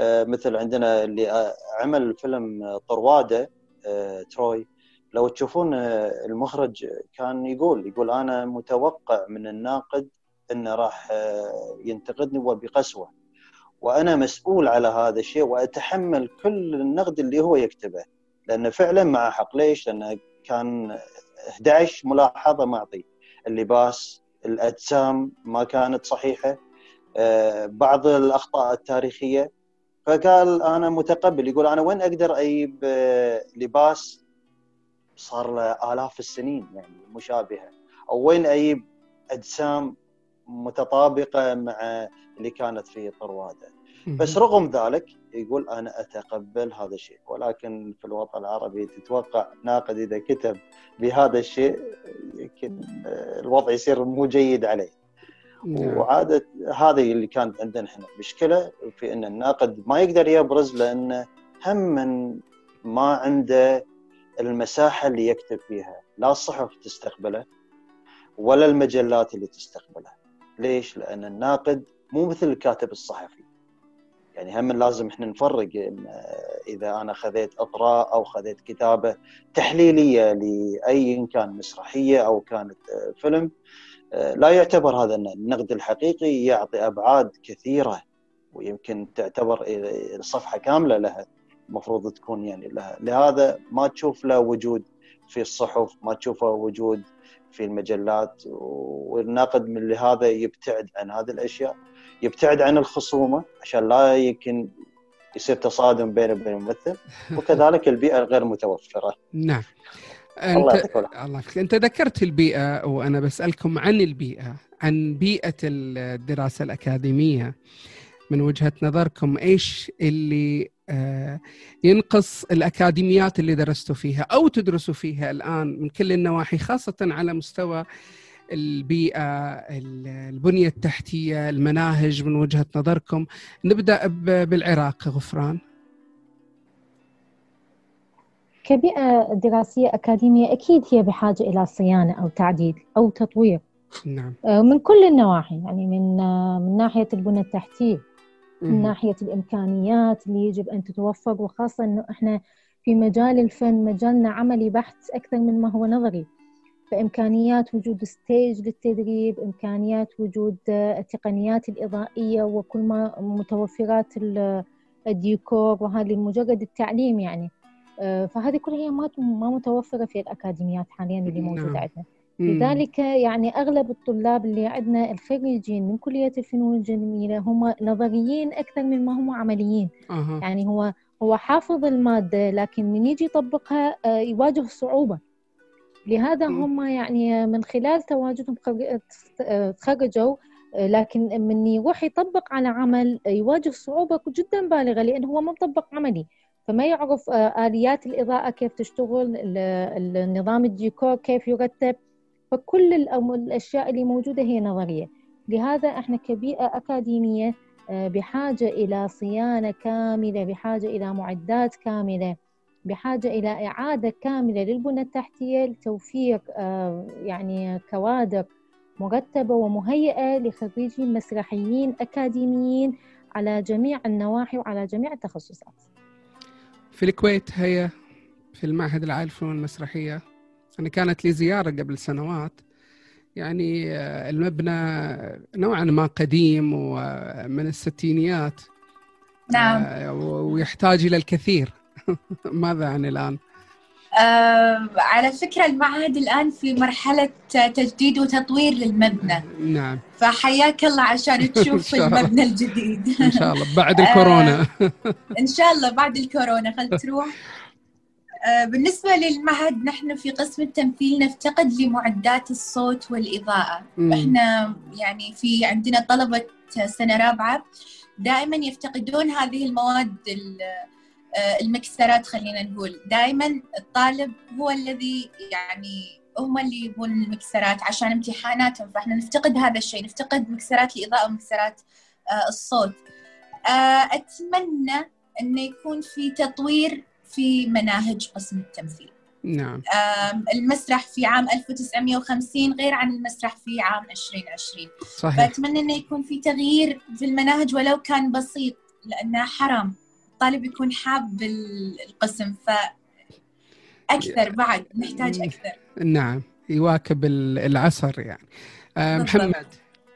مثل عندنا اللي آه، عمل فيلم طرواده آه، تروي. لو تشوفون المخرج كان يقول يقول أنا متوقع من الناقد إنه راح ينتقدني وبقسوة. وأنا مسؤول على هذا الشيء وأتحمل كل النقد اللي هو يكتبه. لأنه فعلا مع حق ليش؟ لأنه كان 11 ملاحظة معطي. اللباس الأجسام ما كانت صحيحة. بعض الأخطاء التاريخية. فقال أنا متقبل يقول أنا وين أقدر أجيب لباس صار له آلاف السنين يعني مشابهة. أو وين أجيب أجسام متطابقة مع اللي كانت في طرواده بس رغم ذلك يقول أنا أتقبل هذا الشيء. ولكن في الوطن العربي تتوقع ناقد إذا كتب بهذا الشيء يمكن الوضع يصير مو جيد عليه. نعم. وعادة هذه اللي كانت عندنا إحنا. مشكلة في إن الناقد ما يقدر يبرز لأنه هم من ما عنده المساحة اللي يكتب فيها. لا الصحف تستقبله ولا المجلات اللي تستقبله. ليش؟ لأن الناقد مو مثل الكاتب الصحفي. يعني هم لازم إحنا نفرق إذا أنا خذيت اطراء أو خذيت كتابة تحليلية لأي كان مسرحية أو كانت فيلم لا يعتبر هذا النقد الحقيقي يعطي أبعاد كثيرة ويمكن تعتبر صفحه كاملة لها المفروض تكون يعني لها لهذا ما تشوف له وجود في الصحف ما تشوفه وجود في المجلات والناقد من لهذا يبتعد عن هذه الأشياء يبتعد عن الخصومة عشان لا يمكن يصير تصادم بينه وبين الممثل وكذلك البيئة الغير متوفرة. نعم. الله يعطيك الله يعطيك أنت ذكرت البيئة وأنا بسألكم عن البيئة عن بيئة الدراسة الأكاديمية. من وجهة نظركم إيش اللي آه، ينقص الأكاديميات اللي درستوا فيها أو تدرسوا فيها الآن من كل النواحي خاصة على مستوى البيئة البنية التحتية المناهج؟ من وجهة نظركم. نبدأ بالعراق غفران. كبيئة دراسية أكاديمية أكيد هي بحاجة إلى صيانة أو تعديل أو تطوير. نعم. آه، من كل النواحي يعني من آه، من ناحية البنى التحتية من ناحية الإمكانيات اللي يجب أن تتوفر وخاصة أنه إحنا في مجال الفن مجالنا عملي بحت أكثر من ما هو نظري. فإمكانيات وجود ستيج للتدريب إمكانيات وجود آه، التقنيات الإضائية وكل ما متوفرات الديكور وهذه مجرد التعليم يعني. فهذه كلها هي ما ما متوفرة في الأكاديميات حاليا اللي موجودة نعم. عندنا لذلك يعني أغلب الطلاب اللي عندنا الخريجين من كلية الفنون الجميلة هم نظريين أكثر من ما هم عمليين. أه. يعني هو هو حافظ المادة لكن من يجي يطبقها آه، يواجه صعوبة. لهذا هم يعني من خلال تواجدهم تخرجوا آه، لكن من يروح يطبق على عمل يواجه صعوبة جدا بالغة لأنه هو ما مطبق عملي. فما يعرف آه، آليات الإضاءة كيف تشتغل النظام الديكور كيف يرتب. فكل الأشياء اللي موجودة هي نظرية. لهذا إحنا كبيئة أكاديمية آه، بحاجة إلى صيانة كاملة بحاجة إلى معدات كاملة بحاجة إلى إعادة كاملة للبنى التحتية لتوفير آه، يعني كوادر مرتبة ومهيئة لخريجين مسرحيين أكاديميين على جميع النواحي وعلى جميع التخصصات. في الكويت هي في المعهد العالي للفنون المسرحية أنا كانت لي زيارة قبل سنوات. يعني آه، المبنى نوعا ما قديم ومن الستينيات. نعم. آه، ويحتاج إلى الكثير. ماذا عن الآن؟ آه على فكرة المعهد الآن في مرحلة تجديد وتطوير للمبنى. نعم. فحياك الله عشان تشوف المبنى الجديد. إن شاء الله. بعد الكورونا. آه إن شاء الله بعد الكورونا. خل تروح. آه بالنسبة للمعهد نحن في قسم التمثيل نفتقد لمعدات الصوت والإضاءة. إحنا يعني في عندنا طلبة سنة رابعة دائما يفتقدون هذه المواد آه، المكسرات خلينا نقول. دائما الطالب هو الذي يعني هم اللي يبون المكسرات عشان امتحاناتهم فإحنا نفتقد هذا الشيء نفتقد مكسرات الإضاءة ومكسرات آه، الصوت. أتمنى أنه يكون في تطوير في مناهج قسم التمثيل. نعم. المسرح في عام 1950 غير عن المسرح في عام 2020 صحيح. فأتمنى أنه يكون في تغيير في المناهج ولو كان بسيط لأنه حرام. الطالب يكون حاب القسم ف أكثر بعد نحتاج أكثر. نعم يواكب العصر يعني. آه، محمد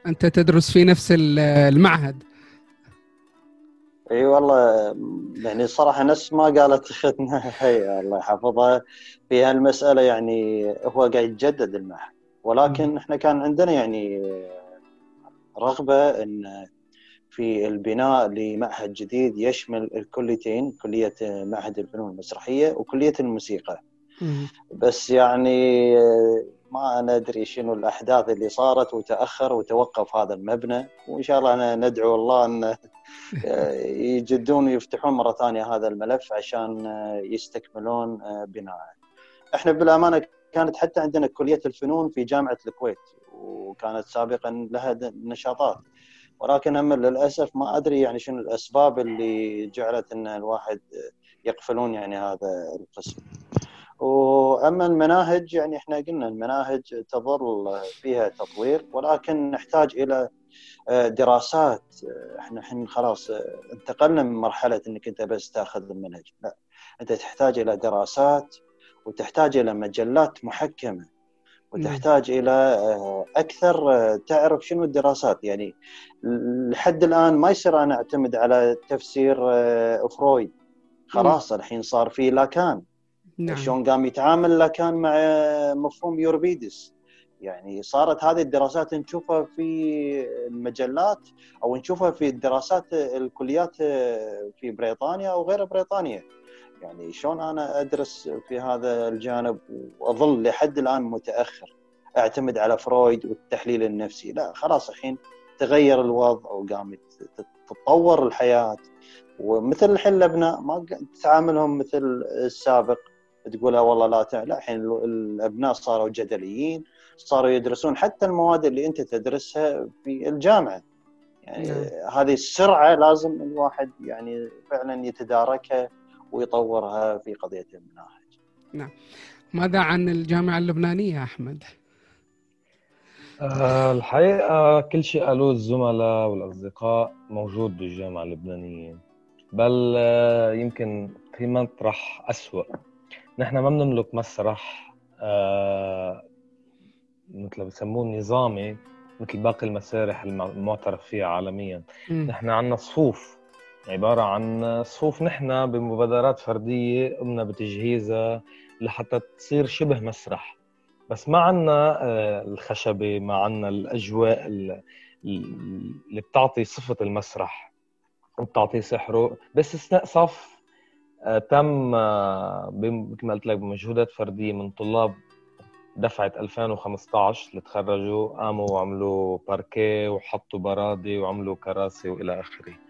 أنت تدرس في نفس المعهد. إي والله يعني صراحة نفس ما قالت اختنا هي الله يحفظها. في هالمسألة يعني هو قاعد يتجدد المعهد ولكن إحنا كان عندنا يعني رغبة إن في البناء لمعهد جديد يشمل الكليتين كلية معهد الفنون المسرحية وكلية الموسيقى. بس يعني ما ندري شنو الأحداث اللي صارت وتأخر وتوقف هذا المبنى. وإن شاء الله أنا ندعو الله أن يجدون ويفتحون مرة ثانية هذا الملف عشان يستكملون بناءه. إحنا بالأمانة كانت حتى عندنا كلية الفنون في جامعة الكويت وكانت سابقا لها نشاطات. ولكن هم للأسف ما أدري يعني شنو الأسباب اللي جعلت إن الواحد يقفلون يعني هذا القسم. وأما المناهج يعني إحنا قلنا المناهج تظل فيها تطوير ولكن نحتاج إلى آه، دراسات. آه، إحنا الحين خلاص آه، انتقلنا من مرحلة إنك أنت بس تأخذ المنهج لا. أنت تحتاج إلى دراسات وتحتاج إلى مجلات محكمة. وتحتاج إلى أكثر تعرف شنو الدراسات. يعني لحد الآن ما يصير أنا أعتمد على تفسير فرويد. خلاص الحين صار في لاكان نعم. شلون قام يتعامل لاكان مع مفهوم يوربيدس. يعني صارت هذه الدراسات نشوفها في المجلات أو نشوفها في الدراسات الكليات في بريطانيا أو غير بريطانيا. يعني شلون أنا أدرس في هذا الجانب وأظل لحد الآن متأخر أعتمد على فرويد والتحليل النفسي. لا خلاص الحين تغير الوضع وقام تتطور الحياة. ومثل الحين الابناء ما تعاملهم مثل السابق تقولها والله لا لا الحين الأبناء صاروا جدليين صاروا يدرسون حتى المواد اللي أنت تدرسها في الجامعة. يعني نعم. هذه السرعة لازم الواحد يعني فعلا يتداركها ويطورها في قضية المناهج. نعم. ماذا عن الجامعة اللبنانية أحمد؟ أه الحقيقة كل شيء قالوه الزملاء والأصدقاء موجود بالجامعة اللبنانية بل آه، يمكن في مطرح اسوء نحن ما بنملك مسرح آه مثل ما بسموه نظامي مثل باقي المسارح المعترف فيها عالميا م. نحن عندنا صفوف عبارة عن صفوف نحن بمبادرات فردية قمنا بتجهيزها لحتى تصير شبه مسرح. بس ما عندنا آه، الخشبة ما عندنا الأجواء اللي بتعطي صفة المسرح وبتعطي سحره. باستثناء صف آه، تم آه، مثل ما قلت لك بمجهودات فردية من طلاب دفعة 2015 اللي تخرجوا قاموا وعملوا باركيه وحطوا برادي وعملوا كراسي وإلى آخره.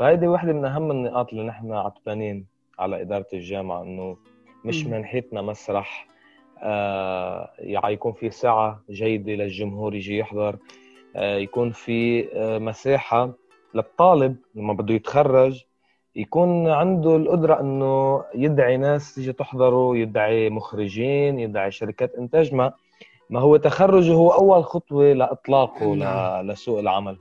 فهيدي واحدة من أهم النقاط اللي نحن عتبانين على إدارة الجامعة إنه مش من ناحيتنا مسرح آه يكون في ساعة جيدة للجمهور يجي يحضر آه يكون في آه مساحة للطالب لما بده يتخرج يكون عنده القدرة إنه يدعي ناس تيجي تحضره يدعي مخرجين يدعي شركات إنتاج ما ما هو تخرجه هو أول خطوة لإطلاقه نعم. لسوق العمل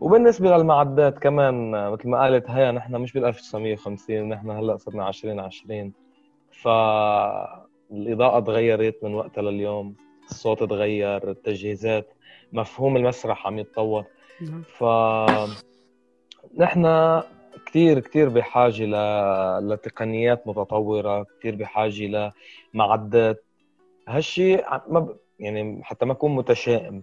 وبالنسبة للمعدات كمان مثل ما قالت هيا نحن مش بال 1950 نحن هلأ صرنا 2020 فالإضاءة تغيرت من وقتها لليوم الصوت تغير التجهيزات مفهوم المسرح عم يتطور. نعم. ف نحن كثير كثير بحاجة ل... لتقنيات متطورة كثير بحاجة لمعدات. هالشيء ما ب... يعني حتى ما أكون متشائم.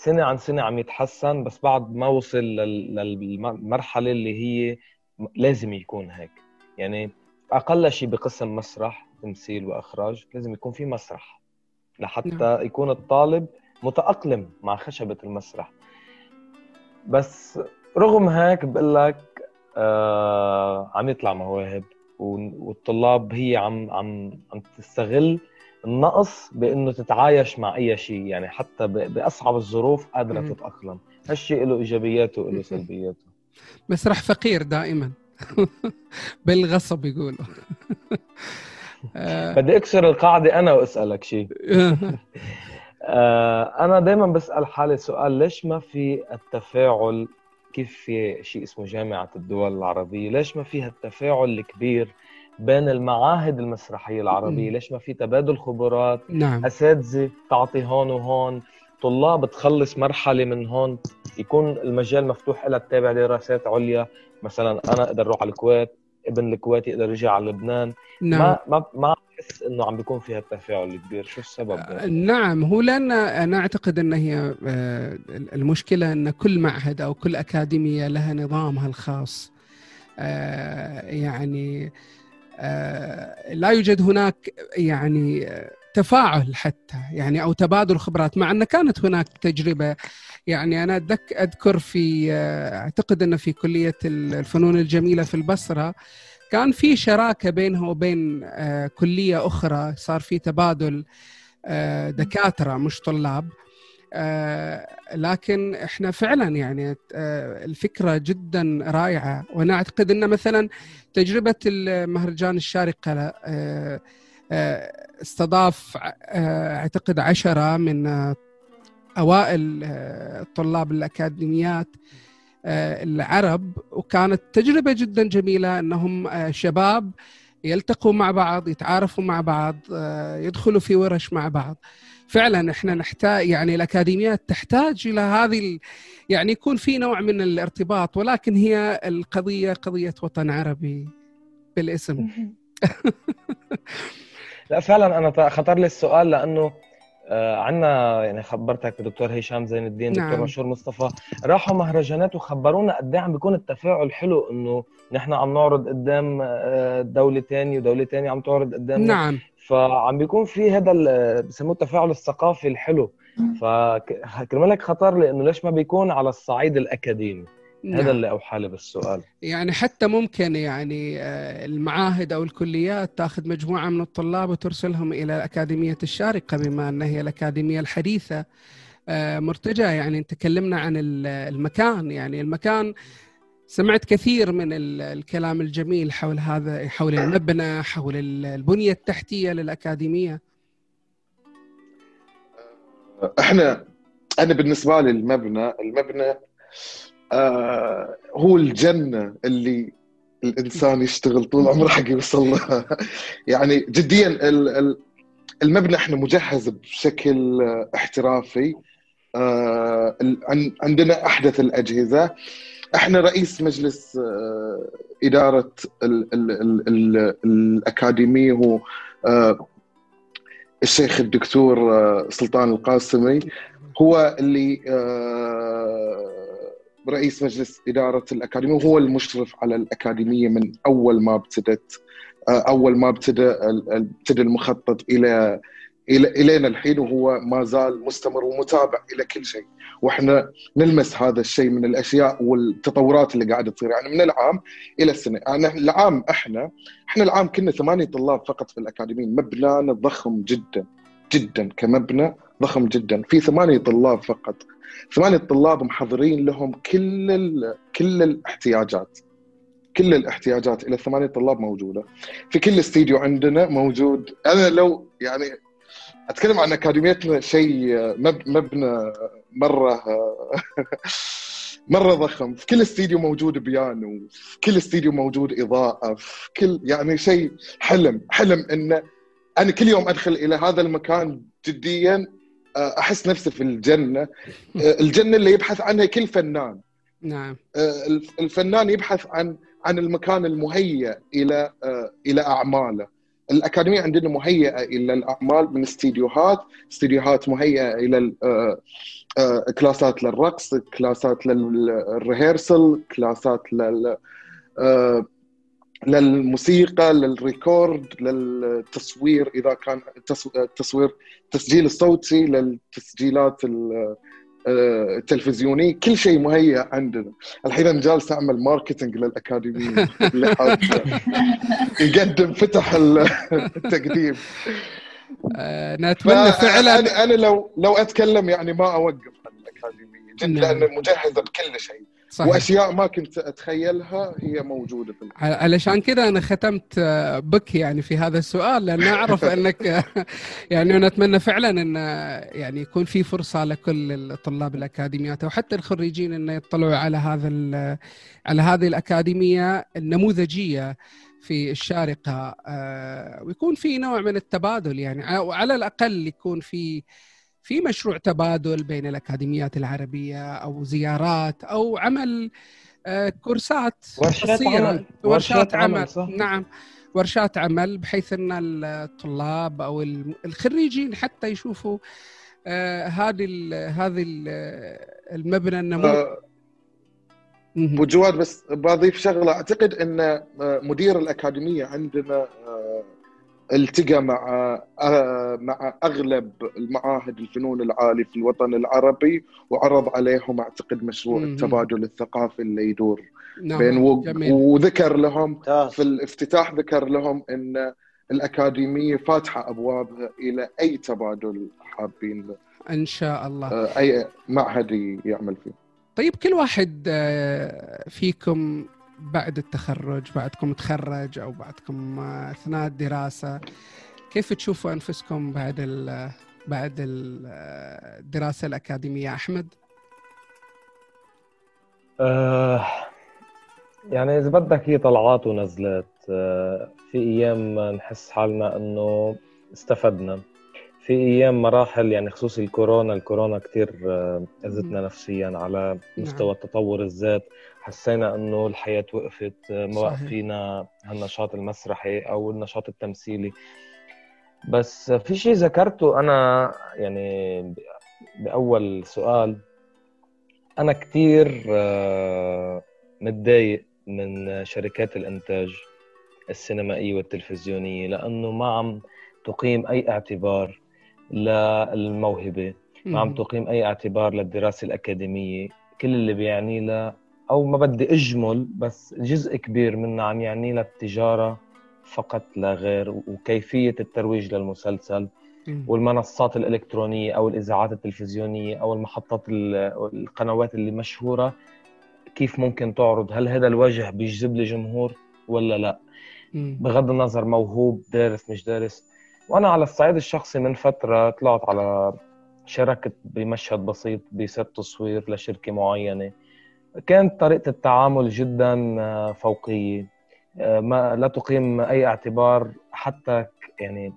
سنة عن سنة عم يتحسن بس بعد ما وصل لل... للمرحلة اللي هي لازم يكون هيك. يعني أقل شيء بقسم مسرح تمثيل وإخراج لازم يكون في مسرح. لحتى نعم. يكون الطالب متأقلم مع خشبة المسرح. بس رغم هيك بقول لك آه عم يطلع مواهب والطلاب هي عم عم عم تستغل النقص بإنه تتعايش مع أي شيء يعني حتى بأصعب الظروف قادرة تتأقلم. هالشيء له إيجابياته وله سلبياته. مسرح فقير دائما. بالغصب يقولوا. بدي أكسر القاعدة أنا وأسألك شيء. آه، أنا دائما بسأل حالي سؤال ليش ما في التفاعل؟ كيف في شيء اسمه جامعة الدول العربية؟ ليش ما في هالتفاعل الكبير بين المعاهد المسرحية العربية ليش ما في تبادل خبرات نعم. أساتذة تعطي هون وهون طلاب تخلص مرحلة من هون يكون المجال مفتوح لها تتابع دراسات عليا مثلا أنا أقدر أروح على الكويت ابن الكويت يقدر يرجع على لبنان نعم. ما ما ما بحس إنه عم بيكون فيها التفاعل الكبير شو السبب ده؟ نعم هو لأن أنا أعتقد إن هي آه، المشكلة إن كل معهد أو كل أكاديمية لها نظامها الخاص آه، يعني آه، لا يوجد هناك يعني تفاعل حتى يعني أو تبادل خبرات مع أن كانت هناك تجربة. يعني أنا أذكر في أعتقد أن في كلية الفنون الجميلة في البصرة كان في شراكة بينها وبين آه، كلية أخرى صار في تبادل آه، دكاترة مش طلاب. آه، لكن إحنا فعلا يعني الفكرة جدا رائعة. وأنا أعتقد إن مثلا تجربة المهرجان الشارقة استضاف أعتقد عشرة من أوائل طلاب الأكاديميات آه، العرب. وكانت تجربة جدا جميلة أنهم آه، شباب يلتقوا مع بعض يتعارفوا مع بعض آه، يدخلوا في ورش مع بعض. فعلا إحنا نحتاج يعني الأكاديميات تحتاج إلى هذه يعني يكون في نوع من الارتباط ولكن هي القضية قضية وطن عربي بالاسم. لا فعلا أنا خطر لي السؤال لأنه آه، عندنا يعني خبرتك دكتور هشام زين الدين نعم. دكتور مشهور مصطفى راحوا مهرجانات وخبرونا قد إيه عم بيكون التفاعل حلو إنه نحن عم نعرض قدام آه، دوله ثانية ودوله ثانية عم تعرض قدام نعم. فعم بيكون في هذا بسموه التفاعل الثقافي الحلو. فكرمالك خطر لي انه ليش ما بيكون على الصعيد الأكاديمي؟ نعم. هذا اللي اوحى لي بالسؤال. يعني حتى ممكن يعني آه، المعاهد أو الكليات تأخذ مجموعة من الطلاب وترسلهم إلى اكاديميه الشارقة بما أنها هي الأكاديمية الحديثة آه، مرتجى يعني تكلمنا عن المكان. يعني المكان سمعت كثير من الكلام الجميل حول هذا حول المبنى حول البنية التحتية للأكاديمية. إحنا أنا بالنسبة لي المبنى المبنى آه هو الجنة اللي الإنسان يشتغل طول عمره حق يوصل لها يعني جديا المبنى إحنا مجهز بشكل احترافي. آه عندنا أحدث الأجهزة. إحنا رئيس مجلس آه إدارة ال ال ال ال الاكاديميه هو آه الشيخ الدكتور آه، سلطان القاسمي. هو اللي رئيس مجلس إدارة الأكاديمية وهو المشرف على الأكاديمية من أول ما ابتدت أول ما ابتدى ابتدى المخطط إلى إلى إلينا الحين وهو ما زال مستمر ومتابع إلى كل شيء. وإحنا نلمس هذا الشيء من الأشياء والتطورات اللي قاعدة تصير. يعني من العام إلى السنة. يعني العام إحنا إحنا العام كنا ثمانية طلاب فقط في الأكاديمية. مبنانا ضخم جدا. جدا. كمبنى ضخم جدا. في ثمانية طلاب فقط. ثمانية طلاب محضرين لهم كل. كل الاحتياجات. كل الاحتياجات إلى ثمانية طلاب موجودة. في كل استديو عندنا موجود. أنا لو يعني أتكلم عن أكاديميتنا شيء مبنى مرة مرة ضخم. في كل استديو موجود بيانو في كل استديو موجود إضاءة في كل يعني شيء حلم. حلم انه أنا كل يوم أدخل إلى هذا المكان جديا آه، أحس نفسي في الجنة. آه، الجنة اللي يبحث عنها كل فنان. نعم. آه، الفنان يبحث عن عن المكان المهيئ إلى إلى أعماله. الأكاديمية عندنا مهيئة إلى الأعمال من استديوهات استديوهات مهيئة إلى كلاسات للرقص كلاسات للريهرسل كلاسات لل للموسيقى لل record للتصوير إذا كان التصوير التسجيل الصوتي للتسجيلات آه، التلفزيوني كل شيء مهيأ عندنا. الحين أنا جالس أعمل marketing للأكاديمية. يقدم فتح التقديم. آه، نتمنى فعلا أنا أنا لو لو أتكلم يعني ما أوقف عن الأكاديمية جد نعم. لأن مجهزة بكل شيء. صحيح. وأشياء ما كنت أتخيلها هي موجودة في علشان كذا أنا ختمت آه، بك يعني في هذا السؤال لأن أعرف أنك آه، يعني نتمنى فعلا أن آه، يعني يكون في فرصة لكل الطلاب الاكاديميات وحتى الخريجين أن يطلعوا على هذا على هذه الأكاديمية النموذجية في الشارقة ويكون في نوع من التبادل يعني وعلى الأقل يكون في في مشروع تبادل بين الأكاديميات العربية أو زيارات أو عمل آه، كورسات ورشات. عمل. ورشات عمل, عمل، صح. نعم ورشات عمل بحيث أن الطلاب أو الخريجين حتى يشوفوا آه، هذه هذه ال- المبنى النمو آه، مهم. أبو جواد بس بضيف شغلة أعتقد أن مدير الأكاديمية عندنا التقى مع آه، مع أغلب المعاهد الفنون العالي في الوطن العربي وعرض عليهم أعتقد مشروع مم. التبادل الثقافي اللي يدور نعم بين و... جميل. وذكر لهم في الافتتاح ذكر لهم إن الأكاديمية فاتحة أبوابها إلى أي تبادل حابين إن شاء الله. آه، أي معهد يعمل فيه. طيب كل واحد آه، فيكم بعد التخرج بعدكم تخرج أو بعدكم آه، أثناء الدراسة كيف تشوفوا أنفسكم بعد ال بعد آه، الدراسة الأكاديمية؟ أحمد؟ آه يعني إذا بدك هي طلعات ونزلات آه في أيام نحس حالنا إنه استفدنا. في أيام مراحل يعني خصوصي الكورونا الكورونا كتير آه، أذتنا نفسيا على مستوى تطور الذات. حسينا إنه الحياة وقفت ما صحيح. فينا هالنشاط المسرحي أو النشاط التمثيلي بس في شيء ذكرته أنا يعني ب- بأول سؤال أنا كتير آه، متضايق من شركات الإنتاج السينمائية والتلفزيونية لأنه ما عم تقيم أي اعتبار للموهبة ما عم. تقيم أي اعتبار للدراسة الأكاديمية كل اللي بيعني أو ما بدي أجمل بس جزء كبير منها عم يعني لها التجارة فقط لا غير وكيفية الترويج للمسلسل. والمنصات الإلكترونية أو الإذاعات التلفزيونية أو المحطات ال- القنوات اللي مشهورة. كيف ممكن تعرض؟ هل هذا الوجه بيجذب لي جمهور ولا لا. بغض النظر موهوب دارس مش دارس. وأنا على الصعيد الشخصي من فترة طلعت على شاركت بمشهد بسيط بست تصوير لشركة معينة. كانت طريقة التعامل جدا آه، فوقية. آه، ما لا تقيم أي اعتبار حتى يعني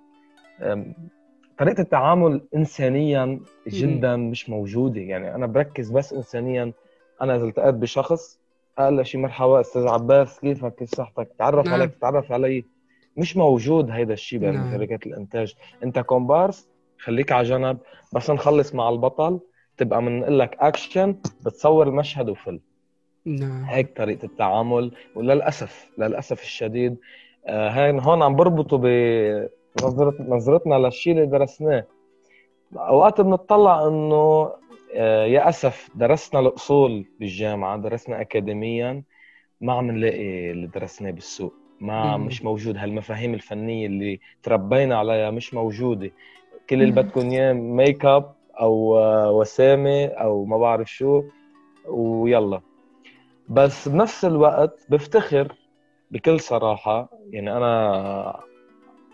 طريقة التعامل إنسانيا جدا مش موجودة. يعني أنا بركز بس إنسانيا. أنا إذا التقيت بشخص أقل شيء مرحبا أستاذ عباس كيفك؟ كيف صحتك؟ تعرف نعم. عليك تعرف علي. مش موجود هيدا الشيء بين نعم. شركات الإنتاج. أنت كومبارس خليك على جنب. بس نخلص مع البطل. تبقى بنقول لك اكشن بتصور المشهد وفيلم. نعم. هيك طريقة التعامل. وللأسف للأسف الشديد آه، هين هون عم بربطوا بنظرت نظرتنا للشيء اللي درسناه. أوقات بنطلع إنه آه، يا أسف درسنا الأصول بالجامعة درسنا اكاديميا ما عم نلاقي اللي درسناه بالسوق. ما مم. مش موجود. هالمفاهيم الفنية اللي تربينا عليها مش موجودة. كل اللي. بدكم إياه ميك اب أو وسامه أو ما بعرف شو ويلا. بس بنفس الوقت بفتخر بكل صراحة يعني أنا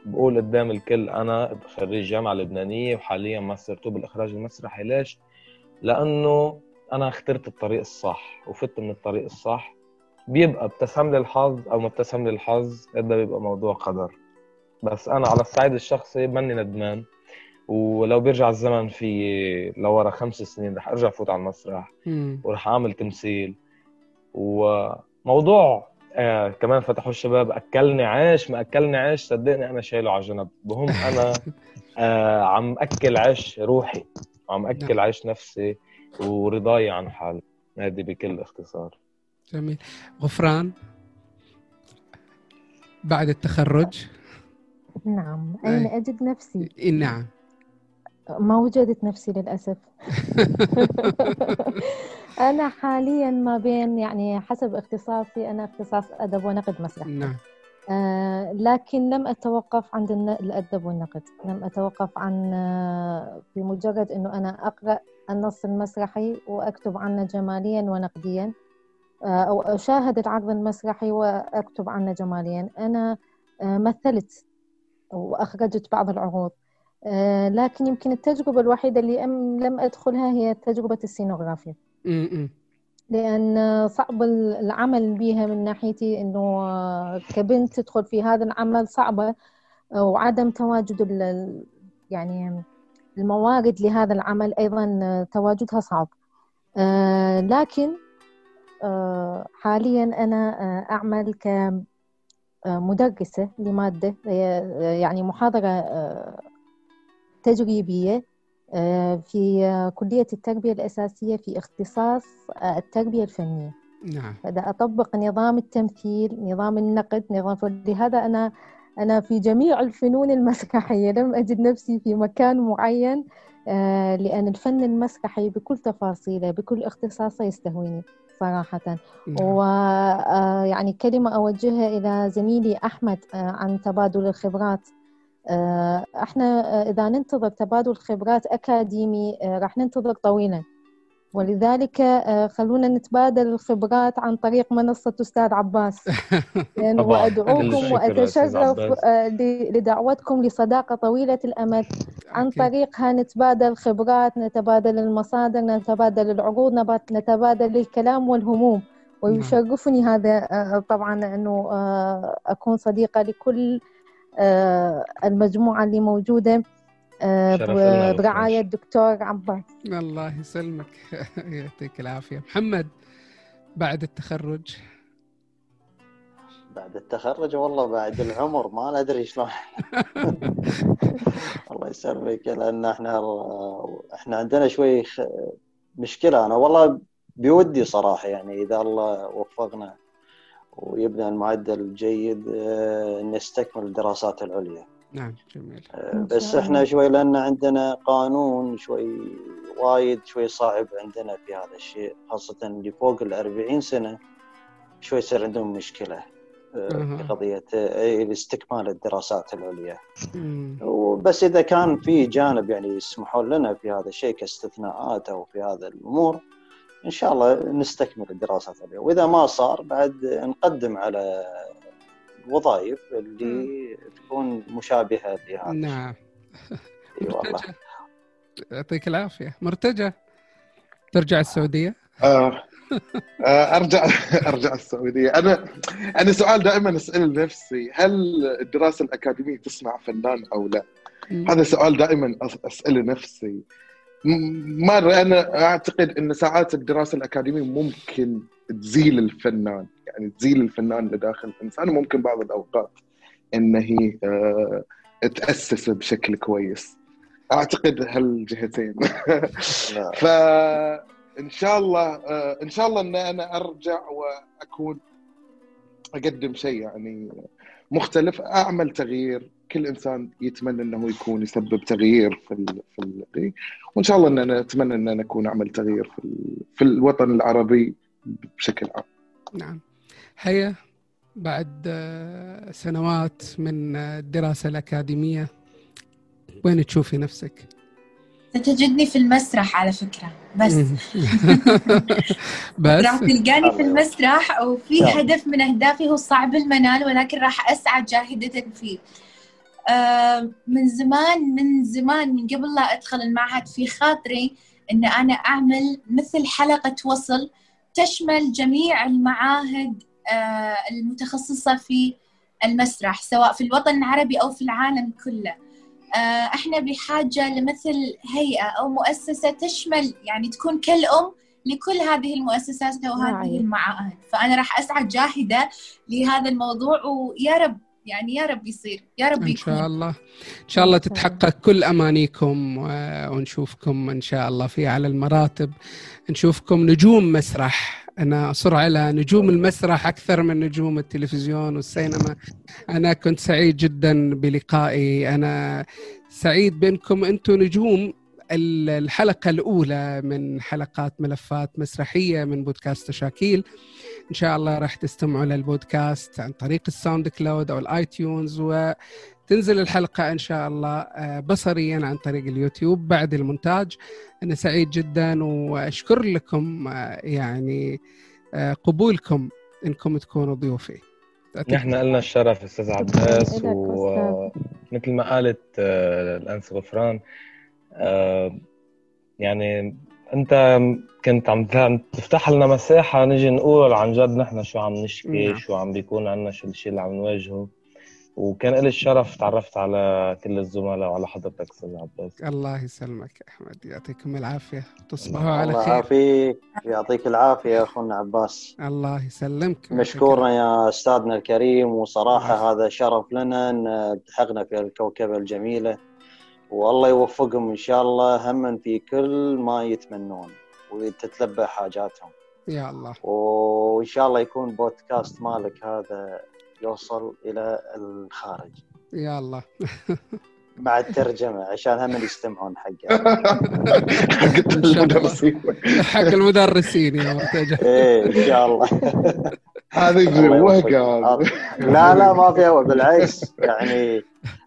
بقول قدام الكل أنا خريج جامعة لبنانية وحاليا ماستر بالإخراج المسرحي. ليش؟ لأنه أنا اخترت الطريق الصح وفت من الطريق الصح. بيبقى ابتسم لي الحظ أو ما ابتسم لي الحظ هذا بيبقى موضوع قدر. بس أنا على الصعيد الشخصي ماني ندمان. ولو بيرجع الزمن في لورا خمس سنين رح أرجع فوت على المسرح. ورح أعمل تمثيل. وموضوع آه كمان فتحوا الشباب أكلني عيش ما أكلني عيش صدقني أنا شايله على جنب. بهم أنا آه عم أكل عيش روحي عم أكل نعم. عيش نفسي ورضاي عن حالي. هذه بكل اختصار. جميل. غفران بعد التخرج؟ نعم أي. أين أجد نفسي. إيه، نعم. ما وجدت نفسي للأسف. أنا حاليا ما بين يعني حسب اختصاصي أنا اختصاص أدب ونقد مسرح. نعم. آه لكن لم أتوقف عند الأدب والنقد. لم أتوقف عن آه في مجرد أنه أنا أقرأ النص المسرحي وأكتب عنه جماليا ونقديا. آه أو أشاهد العرض المسرحي وأكتب عنه جماليا. أنا آه مثلت وأخرجت بعض العروض. آه لكن يمكن التجربة الوحيدة اللي أم لم أدخلها هي تجربة السينوغرافيا. لأن صعب العمل بها من ناحيتي إنه كبنت تدخل في هذا العمل صعبة وعدم تواجد يعني الموارد لهذا العمل أيضا تواجدها صعب آه، لكن آه، حاليا أنا آه، أعمل كمدرسة لمادة يعني محاضرة آه، تجريبية آه، في كلية التربية الأساسية في اختصاص آه، التربية الفنية. نعم. بدأ أطبق نظام التمثيل نظام النقد نظام لهذا أنا أنا في جميع الفنون المسرحية لم أجد نفسي في مكان معين آه، لأن الفن المسرحي بكل تفاصيله بكل اختصاصه يستهويني صراحة. نعم. ويعني كلمة أوجهها إلى زميلي أحمد عن تبادل الخبرات. إحنا آه، إذا ننتظر تبادل خبرات أكاديمي آه، راح ننتظر طويلا ولذلك آه، خلونا نتبادل الخبرات عن طريق منصة أستاذ عباس. كل وأدعوكم وأتشرف. آه، لدعوتكم لصداقة طويلة الأمد عن. طريقها نتبادل خبرات نتبادل المصادر نتبادل العروض نتبادل الكلام والهموم ويشرفني هذا آه، طبعا أنه آه، أكون صديقة لكل آه، المجموعة اللي موجودة آه، أستاذ. الدكتور عباس. الله يسلمك. يعطيك العافية. محمد بعد التخرج؟ بعد التخرج والله بعد العمر ما ندري شلون. الله يسلمك لأن إحنا إحنا عندنا شوي مشكلة. أنا والله بودي صراحة يعني إذا الله وفقنا. ويبنى المعدل جيد آه، نستكمل الدراسات العليا نعم جميل آه، بس إحنا. شوي لأن عندنا قانون شوي وايد شوي صعب عندنا في هذا الشيء خاصة اللي فوق ال 40 سنة شوي يصير عندهم مشكلة آه،. في قضية آه، استكمال الدراسات العليا. وبس إذا كان في جانب يعني يسمحون لنا في هذا الشيء كاستثناءات أو في هذا الأمور إن شاء الله نستكمل الدراسات العليا وإذا ما صار بعد نقدم على الوظائف اللي تكون مشابهة لهذا. نعم. إي والله. يعطيك العافية. مرتجى ترجع السعودية؟ آه آه أرجع أرجع السعودية. أنا أنا سؤال دائما أسأل نفسي هل الدراسة الأكاديمية تصنع فنان أو لا؟ هذا سؤال دائما أس- اساله نفسي. م- مرة أنا أعتقد إن ساعات الدراسة الأكاديمية ممكن تزيل الفنان يعني تزيل الفنان لداخل الإنسان. وممكن بعض الأوقات إن هي آه، تأسس بشكل كويس. أعتقد هالجهتين. فان شاء الله آه، إن شاء الله ان أنا أرجع وأكون أقدم شيء يعني مختلف أعمل تغيير. كل إنسان يتمنى إنه يكون يسبب تغيير في ال في ال وإن شاء الله إن أنا أتمنى إن أنا أكون اعمل تغيير في ال في الوطن العربي بشكل عام نعم هيا بعد آه، سنوات من آه، الدراسة الأكاديمية وين تشوفي نفسك؟ ستجدني في المسرح على فكرة بس. بس راح تلقاني في المسرح وفي يلا. هدف من أهدافي هو صعب المنال ولكن راح أسعى جاهدة فيه من زمان من زمان من قبل لا أدخل المعهد في خاطري أن أنا أعمل مثل حلقة وصل تشمل جميع المعاهد آه، المتخصصة في المسرح سواء في الوطن العربي أو في العالم كله آه، إحنا بحاجة لمثل هيئة أو مؤسسة تشمل يعني تكون كالأم لكل هذه المؤسسات وهذه راعية. المعاهد فأنا راح أسعى جاهدة لهذا الموضوع ويا رب يعني يا رب يصير يا رب إن شاء يكون الله. إن شاء الله إن شاء الله. تتحقق كل أمانيكم و- ونشوفكم إن شاء الله في على المراتب. نشوفكم نجوم مسرح. أنا أصر على نجوم المسرح أكثر من نجوم التلفزيون والسينما. أنا كنت سعيد جدا بلقائي. أنا سعيد بأنكم أنتم نجوم الحلقة الأولى من حلقات ملفات مسرحية من بودكاست تشاكيل إن شاء الله راح تستمعوا للبودكاست عن طريق ال SoundCloud أو ال iTunes وتنزل الحلقة إن شاء الله آه، بصريا عن طريق اليوتيوب بعد المونتاج. أنا سعيد جدا وأشكر لكم آه، يعني آه، قبولكم إنكم تكونوا ضيوفي. نحن لنا الشرف أستاذ عباس ومثل ما قالت الأنس غفران يعني انت كنت عم تفتح لنا مساحة نجي نقول عن جد نحن شو عم نشكي نعم. شو عم بيكون عندنا شو الشيء اللي عم نواجهه. وكان لي الشرف تعرفت على كل الزملاء وعلى حضرتك أستاذ عباس. الله يسلمك أحمد يعطيكم العافية. تصبحوا على خير. الله يعافيك يعطيك العافية يا أخونا عباس. الله يسلمك. مشكورنا يا أستاذنا الكريم وصراحة الله. هذا شرف لنا إن التحقنا في الكوكبة الجميلة. والله يوفقهم إن شاء الله هم في كل ما يتمنون وتتلبى حاجاتهم. يا الله. وإن شاء الله يكون بودكاست مالك هذا يوصل إلى الخارج. يا الله. مع الترجمة عشان هم يستمعون حقه حق المدرسين. حق المدرسين يا مرتجى. إيه إن شاء الله. هذه وهقه لا لا ما في بالعكس. يعني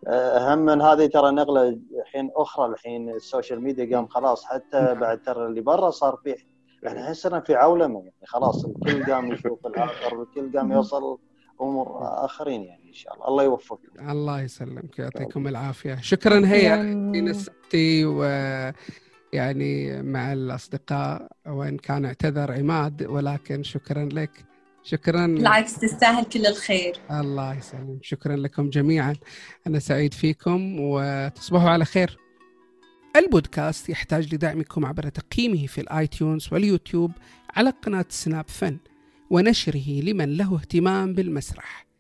آه، هم من هذه ترى نقلة الحين أخرى. الحين ال social media قام خلاص حتى بعد ترى اللي برا صار في يعني الحين صرنا في عولمة يعني خلاص الكل قام يشوف الآخر والكل قام يوصل أمور آخرين يعني إن شاء الله. الله يوفقك. الله يسلمك يعطيكم العافية. شكرا هيا في نسبتي و يعني مع الأصدقاء وإن كان اعتذر عماد ولكن شكرا لك. شكرا. بالعكس تستاهل كل الخير. الله يسلم شكرا لكم جميعا. أنا سعيد فيكم وتصبحوا على خير. البودكاست يحتاج لدعمكم عبر تقييمه في ال iTunes واليوتيوب على قناة سناب فن. ونشره لمن له اهتمام بالمسرح.